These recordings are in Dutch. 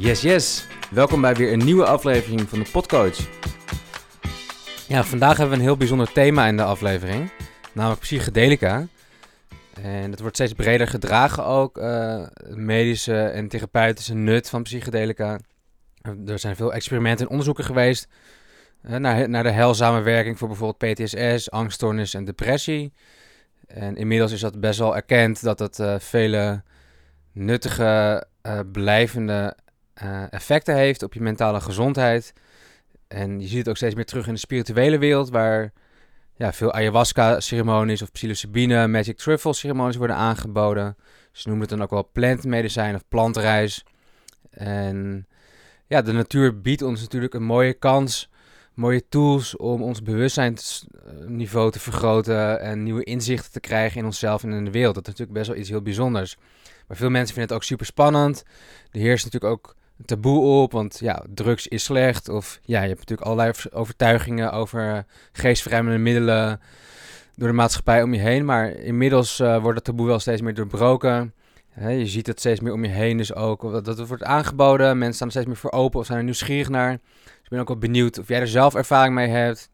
Yes, yes. Welkom bij weer een nieuwe aflevering van de Podcoach. Ja, vandaag hebben we een heel bijzonder thema in de aflevering, namelijk psychedelica. En het wordt steeds breder gedragen ook, uh, medische en therapeutische nut van psychedelica. Er zijn veel experimenten en onderzoeken geweest uh, naar, naar de heilzame werking voor bijvoorbeeld PTSS, angststoornis en depressie. En inmiddels is dat best wel erkend dat het uh, vele nuttige, blijvende effecten heeft op je mentale gezondheid. En je ziet het ook steeds meer terug in de spirituele wereld, waar ja, veel ayahuasca-ceremonies of psilocybine, magic truffle-ceremonies worden aangeboden. Ze noemen het dan ook wel plantmedicijn of plantreis. En ja, de natuur biedt ons natuurlijk een mooie kans, mooie tools om ons bewustzijnsniveau te vergroten en nieuwe inzichten te krijgen in onszelf en in de wereld. Dat is natuurlijk best wel iets heel bijzonders. Maar veel mensen vinden het ook super spannend. Er heerst natuurlijk ook taboe op, want ja, drugs is slecht. Of ja, je hebt natuurlijk allerlei overtuigingen over geestverruimende middelen door de maatschappij om je heen. Maar inmiddels uh, wordt het taboe wel steeds meer doorbroken. je ziet het steeds meer om je heen, dus ook dat, dat wordt aangeboden. Mensen staan steeds meer voor open of zijn er nieuwsgierig naar. Dus ik ben ook wel benieuwd of jij er zelf ervaring mee hebt.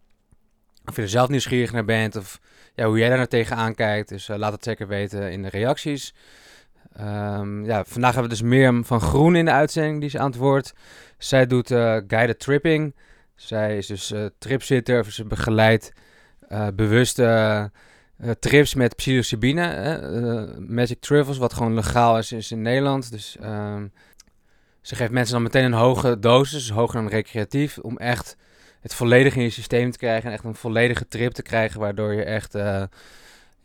Of je er zelf nieuwsgierig naar bent. Of ja, hoe jij daar naar tegenaan kijkt. Dus uh, laat het zeker weten in de reacties. Um, ja, vandaag hebben we dus Mirjam van Groen in de uitzending, die is aan het woord. Zij doet uh, guided tripping. Zij is dus uh, tripzitter, of ze begeleidt uh, bewuste trips met psilocybine. magic truffles, wat gewoon legaal is, in Nederland. Dus um, ze geeft mensen dan meteen een hoge dosis, hoger dan recreatief, om echt het volledig in je systeem te krijgen. En echt een volledige trip te krijgen, waardoor je echt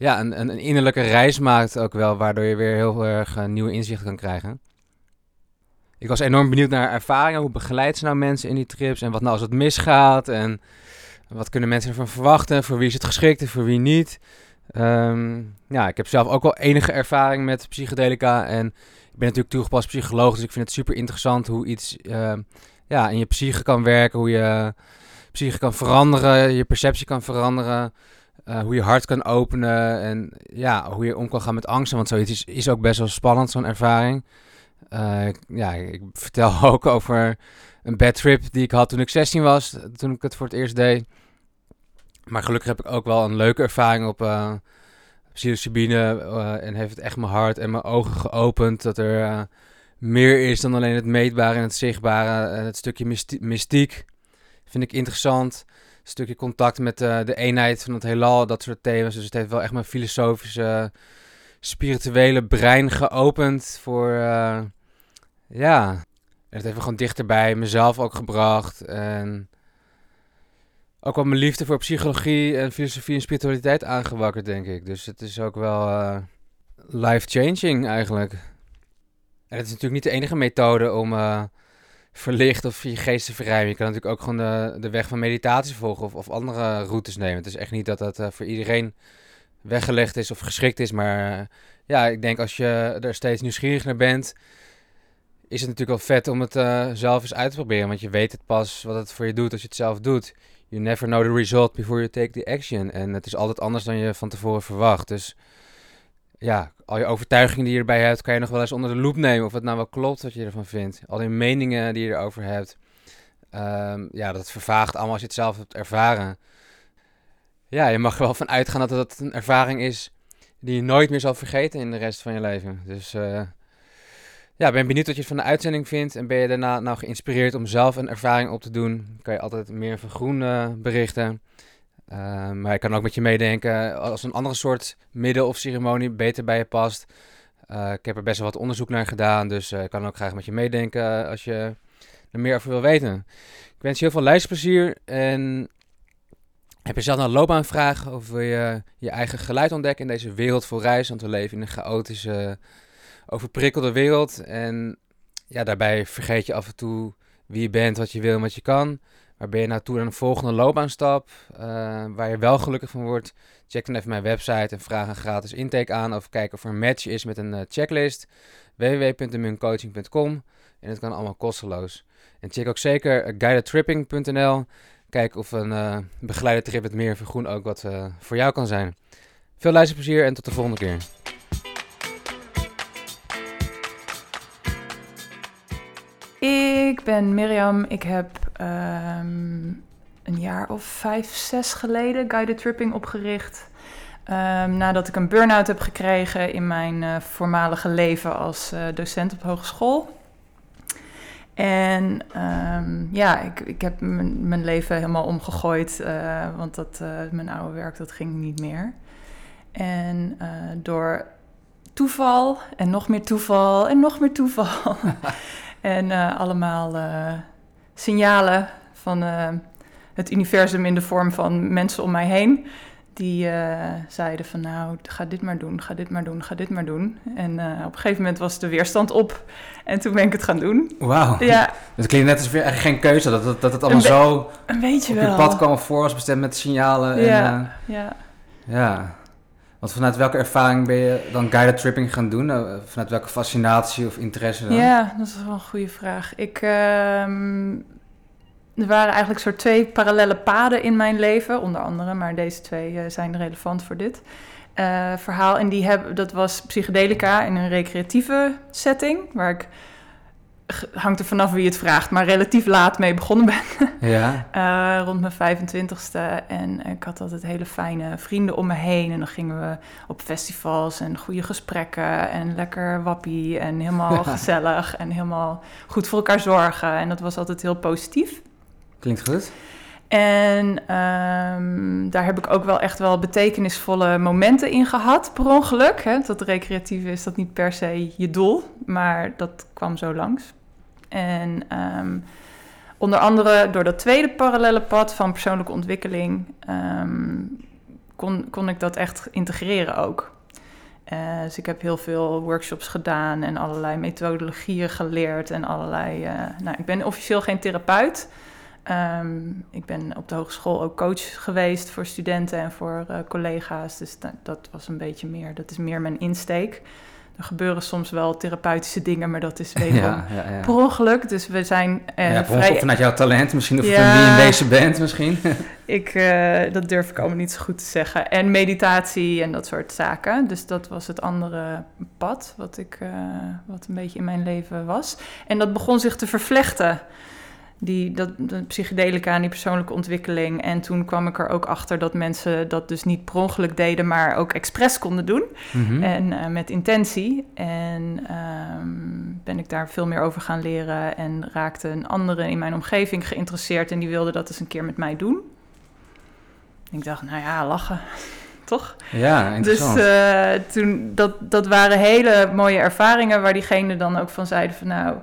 ja, een, een, innerlijke reis maakt ook wel, waardoor je weer heel erg uh, nieuwe inzichten kan krijgen. Ik was enorm benieuwd naar ervaringen. Hoe begeleidt ze nou mensen in die trips? En wat nou als het misgaat? En wat kunnen mensen ervan verwachten? Voor wie is het geschikt en voor wie niet? Um, ja, ik heb zelf ook wel enige ervaring met psychedelica. En ik ben natuurlijk toegepast psycholoog, dus ik vind het super interessant hoe iets uh, ja, in je psyche kan werken. Hoe je psyche kan veranderen, je perceptie kan veranderen. Uh, hoe je hart kan openen en ja, hoe je om kan gaan met angsten. Want zoiets is, is ook best wel spannend, zo'n ervaring. Uh, ja, ik vertel ook over een bad trip die ik had toen ik 16 was, toen ik het voor het eerst deed. Maar gelukkig heb ik ook wel een leuke ervaring op uh, psilocybine en heeft het echt mijn hart en mijn ogen geopend. Dat er meer is dan alleen het meetbare en het zichtbare. Het stukje mystiek vind ik interessant stukje contact met uh, de eenheid van het heelal, dat soort thema's. Dus het heeft wel echt mijn filosofische, spirituele brein geopend voor, uh, ja, het heeft me gewoon dichterbij mezelf ook gebracht. En ook wel mijn liefde voor psychologie en filosofie en spiritualiteit aangewakkerd, denk ik. Dus het is ook wel uh, life-changing eigenlijk. En het is natuurlijk niet de enige methode om verlicht of je geest te verruimen. Je kan natuurlijk ook gewoon de, de weg van meditatie volgen of, of andere routes nemen. Het is echt niet dat dat uh, voor iedereen weggelegd is of geschikt is. Maar uh, ja, ik denk als je er steeds nieuwsgierig naar bent, is het natuurlijk wel vet om het uh, zelf eens uit te proberen. Want je weet het pas wat het voor je doet als je het zelf doet. You never know the result before you take the action. En het is altijd anders dan je van tevoren verwacht. Dus ja, al je overtuigingen die je erbij hebt, kan je nog wel eens onder de loep nemen of het nou wel klopt wat je ervan vindt. Al die meningen die je erover hebt. Um, ja, dat vervaagt allemaal als je het zelf hebt ervaren. Ja, je mag er wel van uitgaan dat het een ervaring is die je nooit meer zal vergeten in de rest van je leven. Dus uh, ja, ben benieuwd wat je van de uitzending vindt. En ben je daarna nou geïnspireerd om zelf een ervaring op te doen? Kan je altijd meer van groen uh, berichten. Uh, maar ik kan ook met je meedenken als een andere soort middel of ceremonie beter bij je past. Uh, ik heb er best wel wat onderzoek naar gedaan, dus uh, ik kan ook graag met je meedenken als je er meer over wil weten. Ik wens je heel veel luisterplezier en heb je zelf een loopbaanvraag of wil je je eigen geluid ontdekken in deze wereld vol reis? Want we leven in een chaotische, overprikkelde wereld en ja, daarbij vergeet je af en toe wie je bent, wat je wil en wat je kan. Waar ben je naartoe aan een volgende loopbaanstap? Uh, waar je wel gelukkig van wordt? Check dan even mijn website en vraag een gratis intake aan. Of kijk of er een match is met een uh, checklist. www.immuncoaching.com En het kan allemaal kosteloos. En check ook zeker guidedtripping.nl. Kijk of een begeleide trip met meer vergroen ook wat voor jou kan zijn. Veel luisterplezier en tot de volgende keer. Ik ben Mirjam. Ik heb ehm, een jaar of vijf, zes geleden Guided Tripping opgericht. Ehm, nadat ik een burn-out heb gekregen in mijn uh, voormalige leven als uh, docent op hogeschool. En um, ja, ik, ik heb mijn leven helemaal omgegooid, uh, want dat, mijn oude werk dat ging niet meer. En door toeval en nog meer toeval en nog meer toeval. en allemaal signalen van het universum in de vorm van mensen om mij heen die uh, zeiden van nou, ga dit maar doen, ga dit maar doen, ga dit maar doen. En uh, op een gegeven moment was de weerstand op en toen ben ik het gaan doen. Wauw. Ja. Het klinkt net alsof je eigenlijk geen keuze had, dat, dat het allemaal zo een beetje op wel. je pad kwam voor was bestemd met signalen. Ja, en, uh, ja. Ja. Want vanuit welke ervaring ben je dan guided tripping gaan doen? vanuit welke fascinatie of interesse dan? Ja, dat is wel een goede vraag. Ik... Ehm, er waren eigenlijk soort twee parallele paden in mijn leven, onder andere, maar deze twee uh, zijn relevant voor dit uh, verhaal. En die heb, dat was psychedelica in een recreatieve setting, waar ik hangt er vanaf wie het vraagt, maar relatief laat mee begonnen ben. Ja. uh, rond mijn 25ste. En ik had altijd hele fijne vrienden om me heen. En dan gingen we op festivals en goede gesprekken. En lekker wappie. En helemaal gezellig. En helemaal goed voor elkaar zorgen. En dat was altijd heel positief. Klinkt goed. En um, daar heb ik ook wel echt wel betekenisvolle momenten in gehad, per ongeluk. Hè? Dat recreatieve is dat niet per se je doel, maar dat kwam zo langs. En um, onder andere door dat tweede parallele pad van persoonlijke ontwikkeling um, kon, kon ik dat echt integreren ook. Uh, dus ik heb heel veel workshops gedaan en allerlei methodologieën geleerd en allerlei. Uh, nou, ik ben officieel geen therapeut. Um, ik ben op de hogeschool ook coach geweest voor studenten en voor uh, collega's. Dus dat, dat, was een beetje meer, dat is meer mijn insteek. Er gebeuren soms wel therapeutische dingen, maar dat is wederom ja, ja, ja. per ongeluk. Dus we zijn uh, ja, vrij... vanuit jouw talent misschien, of ja, wie in deze band misschien. ik, uh, dat durf ik allemaal niet zo goed te zeggen. En meditatie en dat soort zaken. Dus dat was het andere pad wat, ik, uh, wat een beetje in mijn leven was. En dat begon zich te vervlechten die, dat, de psychedelica en die persoonlijke ontwikkeling. En toen kwam ik er ook achter dat mensen dat dus niet per ongeluk deden, maar ook expres konden doen. Mhm. En uh, met intentie. En um, ben ik daar veel meer over gaan leren en raakte een andere in mijn omgeving geïnteresseerd en die wilde dat eens een keer met mij doen. Ik dacht, nou ja, lachen. Toch? Ja, interessant. Dus uh, toen, dat, dat waren hele mooie ervaringen waar diegene dan ook van zeiden van nou,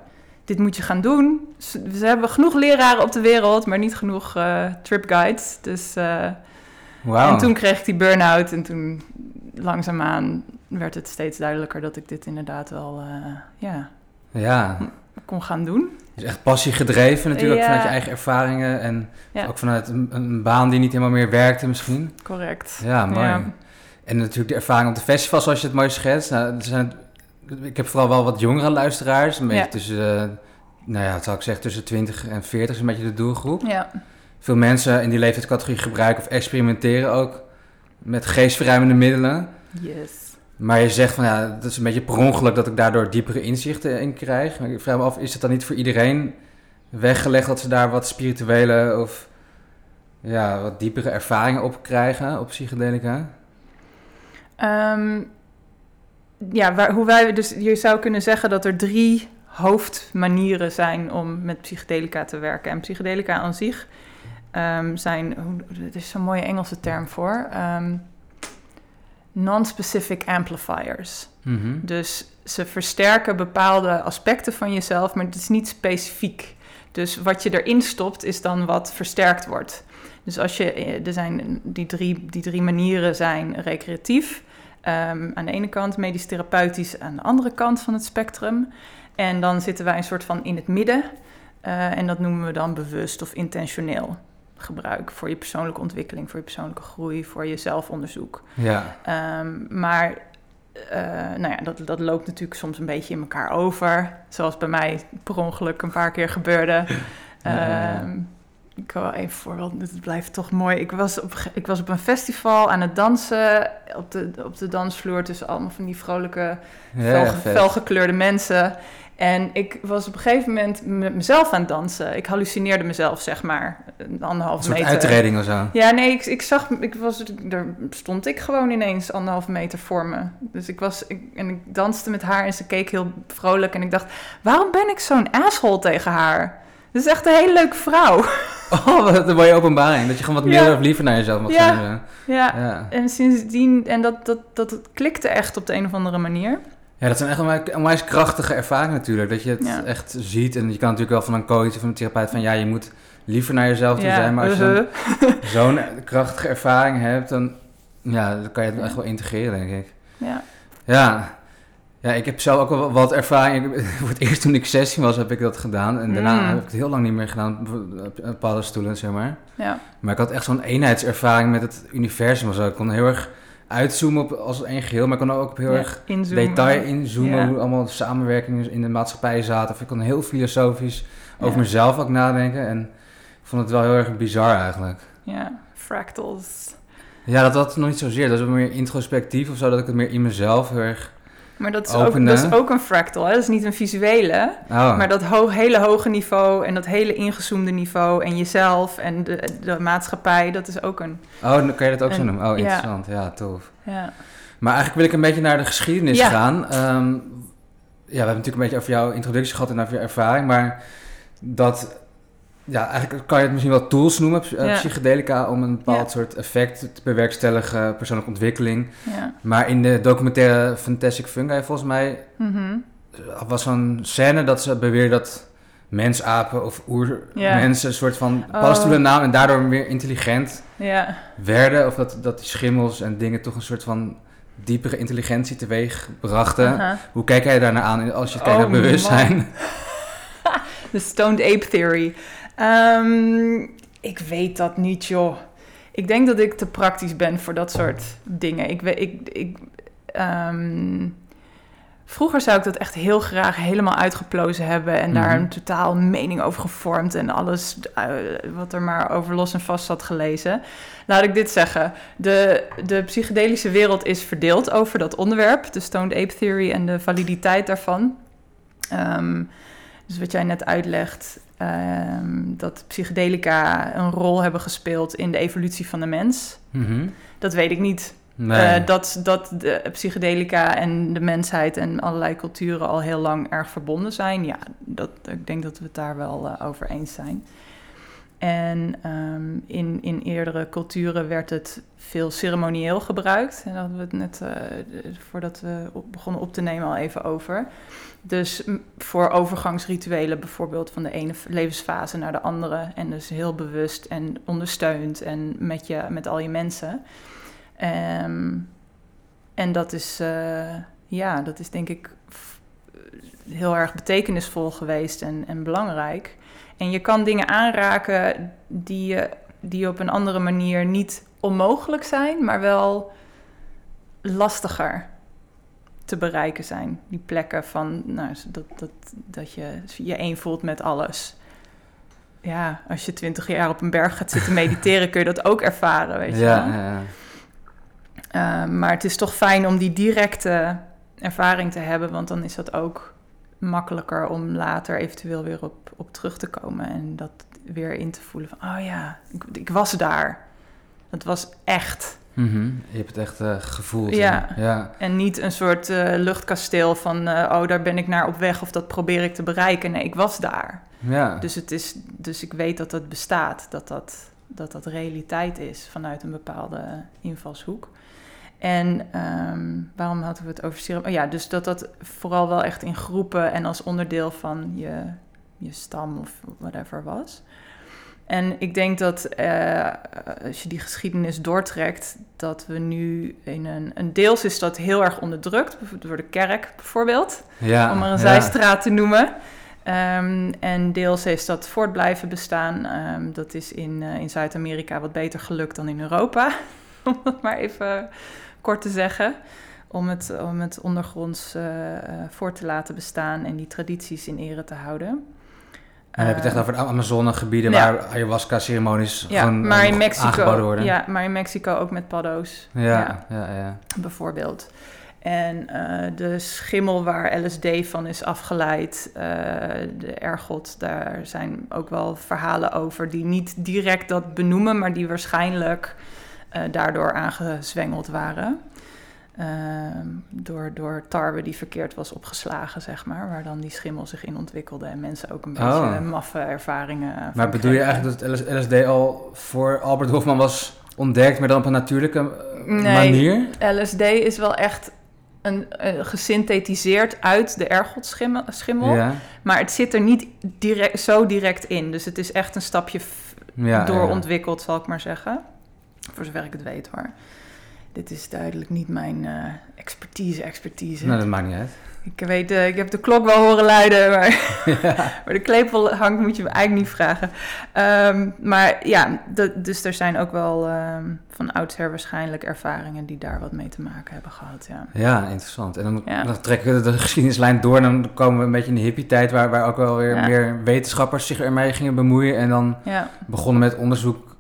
dit moet je gaan doen. Ze hebben genoeg leraren op de wereld, maar niet genoeg uh, trip guides. Dus, uh, wow. En toen kreeg ik die burn-out en toen langzaamaan werd het steeds duidelijker dat ik dit inderdaad wel uh, ja, ja. kon gaan doen. Dus echt passie gedreven natuurlijk, Ja. vanuit je eigen ervaringen en Ja. ook vanuit een, een baan die niet helemaal meer werkte misschien. Correct. Ja, mooi. Ja. En natuurlijk de ervaring op de festivals, zoals je het mooi schetst. Nou, er zijn, ik heb vooral wel wat jongere luisteraars. Een beetje tussen, eh, nou ja, wat zou ik zeggen, tussen 20 en 40 is een beetje de doelgroep. Ja. Veel mensen in die leeftijdscategorie gebruiken of experimenteren ook met geestverruimende middelen. Yes. Maar je zegt van ja, dat is een beetje per ongeluk dat ik daardoor diepere inzichten in krijg. Maar ik vraag me af, is het dan niet voor iedereen weggelegd dat ze daar wat spirituele of ja, wat diepere ervaringen op krijgen op psychedelica? Ehm, ja, waar, hoe wij dus je zou kunnen zeggen dat er drie hoofdmanieren zijn om met psychedelica te werken. En psychedelica aan zich ehm, zijn, er is zo'n mooie Engelse term voor, ehm, non-specific amplifiers. Mhm. Dus ze versterken bepaalde aspecten van jezelf, maar het is niet specifiek. Dus wat je erin stopt, is dan wat versterkt wordt. Dus als je, eh, er zijn die drie, die drie manieren zijn recreatief. ehm, aan de ene kant medisch therapeutisch, aan de andere kant van het spectrum. En dan zitten wij een soort van in het midden. eh, en dat noemen we dan bewust of intentioneel gebruik voor je persoonlijke ontwikkeling, voor je persoonlijke groei, voor je zelfonderzoek. Ja, Ehm, maar eh, nou ja, dat, dat loopt natuurlijk soms een beetje in elkaar over. Zoals bij mij per ongeluk een paar keer gebeurde. Ja. Ehm, ik wil even voorbeeld, dit blijft toch mooi. Ik was, op, ik was op een festival aan het dansen op de, op de dansvloer tussen allemaal van die vrolijke, ja felgekleurde mensen. En ik was op een gegeven moment met mezelf aan het dansen. Ik hallucineerde mezelf, zeg maar, een soort meter. uitreding of zo. Ja, nee, ik, ik zag, ik was, daar stond ik gewoon ineens anderhalve meter voor me. Dus ik was, ik, en ik danste met haar en ze keek heel vrolijk. En ik dacht, waarom ben ik zo'n asshole tegen haar? Ze is echt een hele leuke vrouw. Oh, wat een mooie openbaring. Dat je gewoon wat Ja. meer of liever naar jezelf mag Ja. zijn. Ja, Ja. en sindsdien, en dat, dat, dat het klikte echt op de een of andere manier. Ja, dat zijn echt onwijs, onwijs krachtige ervaringen natuurlijk. Dat je het Ja. echt ziet. En je kan natuurlijk wel van een coach of een therapeut van... ja, je moet liever naar jezelf toe ja, zijn. Maar als je uh-huh. zo'n krachtige ervaring hebt... dan, ja, dan kan je het echt wel integreren, denk ik. ja. Ja. Ja, ik heb zelf ook wel wat ervaring. Voor het eerst toen ik 16 was, heb ik dat gedaan. En daarna Mm. heb ik het heel lang niet meer gedaan. op- op Paddenstoelen, zeg maar. ja. Maar ik had echt zo'n eenheidservaring met het universum. zo. Ik kon heel erg uitzoomen op, als één geheel. Maar ik kon ook op heel Ja, erg inzoomen. detail inzoomen. Ja. Hoe allemaal samenwerkingen in de maatschappij zaten. Of ik kon heel filosofisch over mezelf ook nadenken. En ik vond het wel heel erg bizar eigenlijk. Ja, fractals. Ja, dat was nog niet zozeer. Dat was meer introspectief of zo. Dat ik het meer in mezelf heel erg... Maar dat is, ook, dat is ook een fractal, hè? dat is niet een visuele. Oh. Maar dat ho- hele hoge niveau en dat hele ingezoomde niveau en jezelf en de, de maatschappij, dat is ook een... Oh, dan kan je dat ook zo En- noemen. Oh, interessant. Ja, tof. Ja, Maar eigenlijk wil ik een beetje naar de geschiedenis Ja. gaan. Ehm, ja, we hebben natuurlijk een beetje over jouw introductie gehad en over je ervaring. Maar dat, ja, eigenlijk kan je het misschien wel tools noemen, eh, Ja. psychedelica, om een bepaald Ja. soort effect te bewerkstelligen, persoonlijke ontwikkeling. ja. Maar in de documentaire Fantastic Fungi, volgens mij, Mhm. was zo'n scène dat ze beweerden dat mensapen of oermensen een soort van Oh. paddenstoelen namen en daardoor meer intelligent ja. werden. Of dat, dat die schimmels en dingen toch een soort van diepere intelligentie teweeg brachten. Hoe kijk jij daarnaar aan als je kijkt Oh, naar bewustzijn? De stoned ape theory. Ehm, ik weet dat niet, joh. Ik denk dat ik te praktisch ben voor dat soort dingen. Ik, weet, ik, ik, ehm, vroeger zou ik dat echt heel graag helemaal uitgeplozen hebben en daar Mhm. een totaal mening over gevormd en alles eh, wat er maar over los en vast zat gelezen. Laat ik dit zeggen. De, de psychedelische wereld is verdeeld over dat onderwerp, de stoned ape theory en de validiteit daarvan. Ehm, dus wat jij net uitlegt, ehm, dat psychedelica een rol hebben gespeeld in de evolutie van de mens. Mhm. Dat weet ik niet. Nee. Eh, dat, dat de psychedelica en de mensheid en allerlei culturen al heel lang erg verbonden zijn. Ja, dat, ik denk dat we het daar wel eh, over eens zijn. En ehm, in, in eerdere culturen werd het veel ceremonieel gebruikt. En daar hadden we het net, eh, voordat we begonnen op te nemen, al even over. Dus voor overgangsrituelen bijvoorbeeld van de ene levensfase naar de andere. En dus heel bewust en ondersteund en met, je, met al je mensen. Ehm, en dat is, eh, ja, dat is denk ik heel erg betekenisvol geweest en, en belangrijk. En je kan dingen aanraken die, je- die op een andere manier niet onmogelijk zijn, maar wel lastiger te bereiken zijn. Die plekken van nou, dat, dat, dat je je één voelt met alles. Ja, als je twintig jaar op een berg gaat zitten mediteren, kun je dat ook ervaren, weet je ja, wel. ja, ja. Uh, maar het is toch fijn om die directe ervaring te hebben, want dan is dat ook makkelijker om later eventueel weer op, op terug te komen en dat weer in te voelen van, oh ja, ik, ik was daar. Het was echt. Mhm. Je hebt het echt eh, gevoeld. Ja. ja. En niet een soort uh, luchtkasteel van, uh, oh daar ben ik naar op weg of dat probeer ik te bereiken. Nee, ik was daar. Ja. Dus, het is, dus ik weet dat dat bestaat, dat dat, dat dat realiteit is vanuit een bepaalde invalshoek. En um, waarom hadden we het over serum? Oh ja, dus dat dat vooral wel echt in groepen en als onderdeel van je, je stam of whatever was. En ik denk dat uh, als je die geschiedenis doortrekt, dat we nu in een, een deels is dat heel erg onderdrukt, door de kerk bijvoorbeeld, ja, om maar een ja. zijstraat te noemen. Um, en deels is dat voort blijven bestaan. Um, dat is in, uh, in Zuid-Amerika wat beter gelukt dan in Europa, om dat maar even kort te zeggen. Om het, om het ondergronds uh, voor te laten bestaan en die tradities in ere te houden. En dan heb je het echt over de Amazonegebieden ja. waar ayahuasca-ceremonies ja, gewoon maar in Mexico, worden. Ja, maar in Mexico ook met paddo's. Ja, ja, ja. ja. Bijvoorbeeld. En eh, de schimmel waar LSD van is afgeleid, eh, de ergot, daar zijn ook wel verhalen over die niet direct dat benoemen, maar die waarschijnlijk eh, daardoor aangezwengeld waren. Ehm, door, door tarwe die verkeerd was opgeslagen, zeg maar. Waar dan die schimmel zich in ontwikkelde en mensen ook een beetje Oh. maffe ervaringen. van Maar bedoel je eigenlijk dat het LSD al voor Albert Hofman was ontdekt, maar dan op een natuurlijke eh, Nee. manier? LSD is wel echt een, eh, gesynthetiseerd uit de ergotschimmel, schimmel, Ja, maar het zit er niet direct, zo direct in. Dus het is echt een stapje ja, doorontwikkeld, zal ik maar zeggen. Voor zover ik het weet hoor. Dit is duidelijk niet mijn eh, expertise, expertise. ja. Nou, dat maakt niet uit. Ik weet, eh, ik heb de klok wel horen luiden, maar waar de klepel hangt moet je me eigenlijk niet vragen. Ehm, maar ja, dus er zijn ook wel ehm, van oudsher waarschijnlijk ervaringen die daar wat mee te maken hebben gehad. Ja, Ja, interessant. En dan, Ja. dan trekken we de geschiedenislijn door en dan komen we een beetje in de hippie-tijd, waar, waar ook wel weer Ja. meer wetenschappers zich ermee gingen bemoeien. En dan ja, begonnen met onderzoek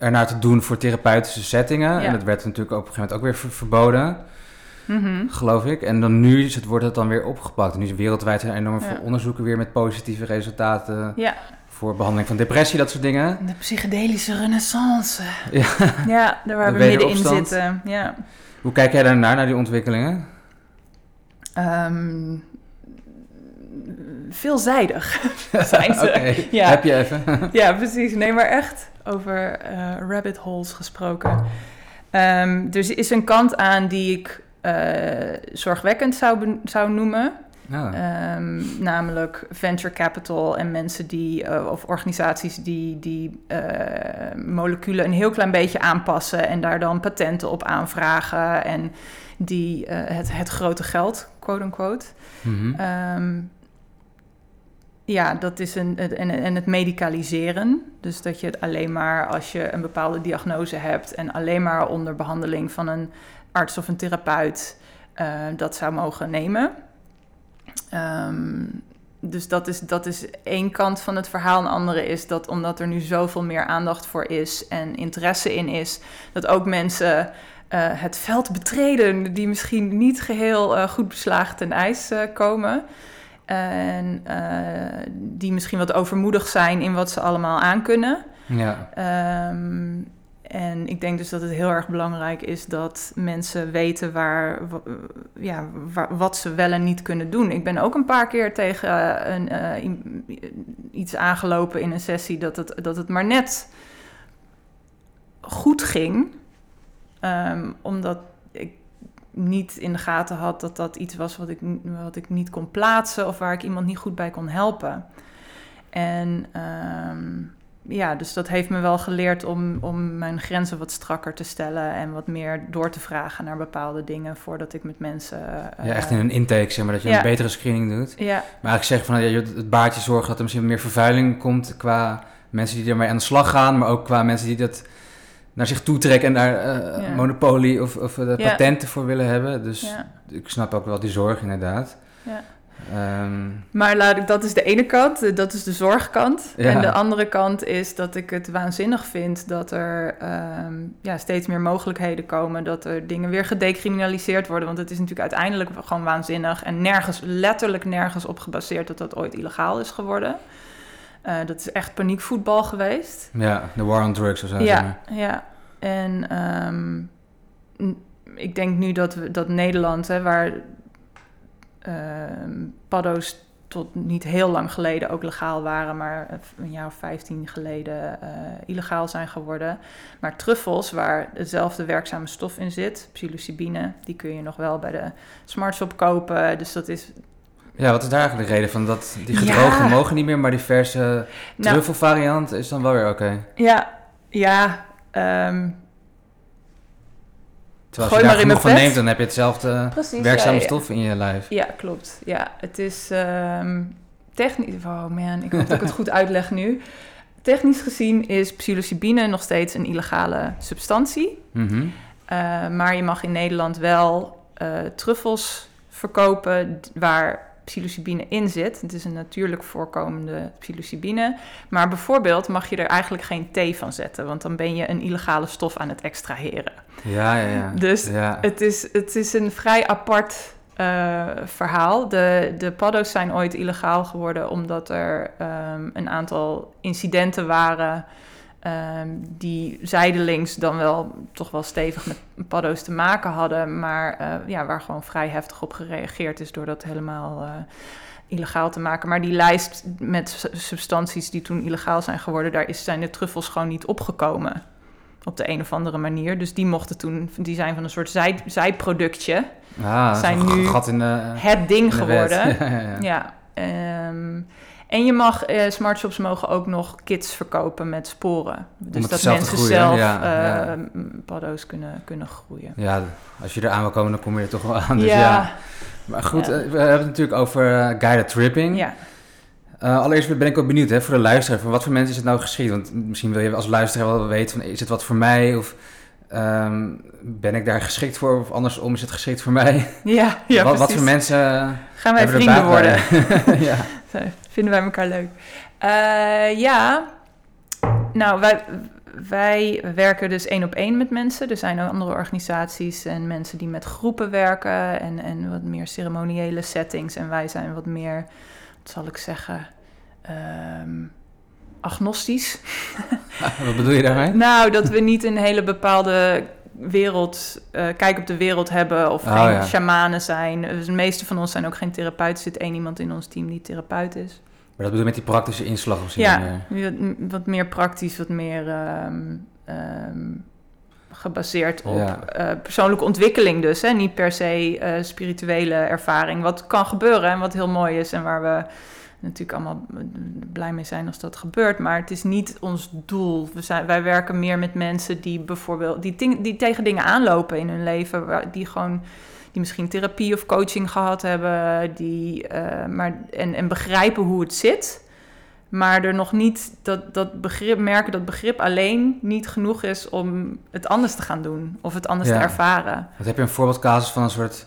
ernaar te doen voor therapeutische settingen. Ja. En dat werd natuurlijk op een gegeven moment ook weer ver- verboden, Mhm. geloof ik. En dan nu is het, wordt het dan weer opgepakt. En nu is wereldwijd zijn er enorm Ja. veel onderzoeken weer met positieve resultaten ja. voor behandeling van depressie, dat soort dingen. De psychedelische renaissance. Ja. Ja, daar waar we middenin zitten. Ja. Hoe kijk jij daarnaar, naar die ontwikkelingen? Ehm, veelzijdig zijn ze. Ja. heb je even. Ja, precies. Nee, maar echt over eh, rabbit holes gesproken. Ehm, er is een kant aan die ik eh, zorgwekkend zou, zou noemen. Nou, Ehm, namelijk venture capital en mensen die, eh, of organisaties die, die moleculen een heel klein beetje aanpassen en daar dan patenten op aanvragen en die het, het grote geld, quote unquote. mhm. Ehm, ja, dat is een. En, het medicaliseren. Dus dat je het alleen maar als je een bepaalde diagnose hebt en alleen maar onder behandeling van een arts of een therapeut eh, dat zou mogen nemen. Ehm, dus dat is, dat is één kant van het verhaal. Een andere is dat omdat er nu zoveel meer aandacht voor is en interesse in is, dat ook mensen eh, het veld betreden die misschien niet geheel eh, goed beslagen ten ijs komen. En eh, die misschien wat overmoedig zijn in wat ze allemaal aankunnen. ja. Ehm, en ik denk dus dat het heel erg belangrijk is dat mensen weten waar, wa- ja, waar- wat ze wel en niet kunnen doen. Ik ben ook een paar keer tegen een, eh, iets aangelopen in een sessie dat het, dat het maar net goed ging. Ehm, omdat ik niet in de gaten had dat dat iets was wat ik, wat ik niet kon plaatsen of waar ik iemand niet goed bij kon helpen. En ehm, ja, dus dat heeft me wel geleerd om, om mijn grenzen wat strakker te stellen en wat meer door te vragen naar bepaalde dingen voordat ik met mensen. eh, ja, echt in een intake, zeg maar, dat je ja. een betere screening doet. Ja, Maar eigenlijk zeg van, ja, je- het baartje zorgen dat er misschien meer vervuiling komt qua mensen die ermee aan de slag gaan, maar ook qua mensen die dat naar zich toe trekken en daar eh, Ja. monopolie of, of eh, patenten voor willen hebben. Dus ik snap ook wel die zorg inderdaad. ja. Ehm, Maar laat ik, dat is de ene kant, eh, dat is de zorgkant. Ja. En de andere kant is dat ik het waanzinnig vind dat er ehm, ja, steeds meer mogelijkheden komen. Dat er dingen weer gedecriminaliseerd worden. Want het is natuurlijk uiteindelijk gewoon waanzinnig. En nergens, letterlijk nergens op gebaseerd dat dat ooit illegaal is geworden. Eh, dat is echt paniekvoetbal geweest. ja, de war on drugs of zo. Ja, ja. En ehm, ik denk nu dat, we, dat Nederland, hè, waar ehm, paddo's tot niet heel lang geleden ook legaal waren, maar een jaar of 15 geleden eh, illegaal zijn geworden. Maar truffels, waar dezelfde werkzame stof in zit, psilocybine, die kun je nog wel bij de smartshop kopen. Dus dat is Ja, wat is daar eigenlijk de reden van? Dat die gedroogde Ja. mogen niet meer, maar die verse Nou, truffelvariant is dan wel weer oké. ja, ja. ehm, Terwijl Gooi als je maar daar genoeg van neemt, dan heb je hetzelfde Precies, werkzame ja, ja. stof in je lijf. Ja, klopt. Ja, het is ehm, technisch... Oh man, ik hoop dat ik het goed uitleg nu. Technisch gezien is psilocybine nog steeds een illegale substantie. Mhm. Eh, maar je mag in Nederland wel eh, truffels verkopen waar psilocybine in zit. Het is een natuurlijk voorkomende psilocybine. Maar bijvoorbeeld mag je er eigenlijk geen thee van zetten, want dan ben je een illegale stof aan het extraheren. Ja, ja, ja. Dus ja. het, is, het is een vrij apart uh, verhaal. De, de paddo's zijn ooit illegaal geworden omdat er um, een aantal incidenten waren um, die zijdelings dan wel toch wel stevig met paddo's te maken hadden, maar uh, ja, waar gewoon vrij heftig op gereageerd is door dat helemaal uh, illegaal te maken. Maar die lijst met substanties die toen illegaal zijn geworden, daar is, zijn de truffels gewoon niet opgekomen op de een of andere manier. Dus die mochten toen, die zijn van een soort zij, zijproductje. Ah, zijn nu gat in de, het ding geworden. ja, ja, ja um, en je mag, uh, smart shops mogen ook nog kits verkopen met sporen. Dus dat mensen zelf ja, uh, ja. paddo's kunnen, kunnen groeien. Ja, als je er aan wil komen, dan kom je er toch wel aan. Dus ja. ja. Maar goed, ja. we hebben het natuurlijk over uh, guided tripping. Ja. Uh, allereerst ben ik ook benieuwd hè, voor de luisteraar, voor wat voor mensen is het nou geschikt? Want misschien wil je als luisteraar wel weten, van, is het wat voor mij? Of um, ben ik daar geschikt voor? Of andersom, is het geschikt voor mij? Ja, ja wat, wat voor mensen Gaan wij vrienden worden? ja. Vinden wij elkaar leuk? Uh, ja, nou, wij, wij werken dus één op één met mensen. Er zijn ook andere organisaties en mensen die met groepen werken en, en wat meer ceremoniële settings. En wij zijn wat meer, wat zal ik zeggen, um, agnostisch. wat bedoel je daarmee? nou, dat we niet een hele bepaalde wereld, uh, kijk op de wereld hebben of oh, geen ja. shamanen zijn. Dus de meeste van ons zijn ook geen therapeuten. Er zit één iemand in ons team die therapeut is. Maar dat bedoel je met die praktische inslag zo? Ja, meer? Wat, wat, meer praktisch, wat meer um, um, gebaseerd op ja. uh, persoonlijke ontwikkeling dus. Hè? Niet per se uh, spirituele ervaring. Wat kan gebeuren en wat heel mooi is en waar we natuurlijk allemaal blij mee zijn als dat gebeurt. Maar het is niet ons doel. We zijn, wij werken meer met mensen die bijvoorbeeld die, ting, die tegen dingen aanlopen in hun leven. Die gewoon die misschien therapie of coaching gehad hebben. Die, uh, maar, en, en begrijpen hoe het zit. Maar er nog niet dat, dat begrip merken dat begrip alleen niet genoeg is om het anders te gaan doen of het anders ja. te ervaren. Wat heb je een voorbeeldcasus van een soort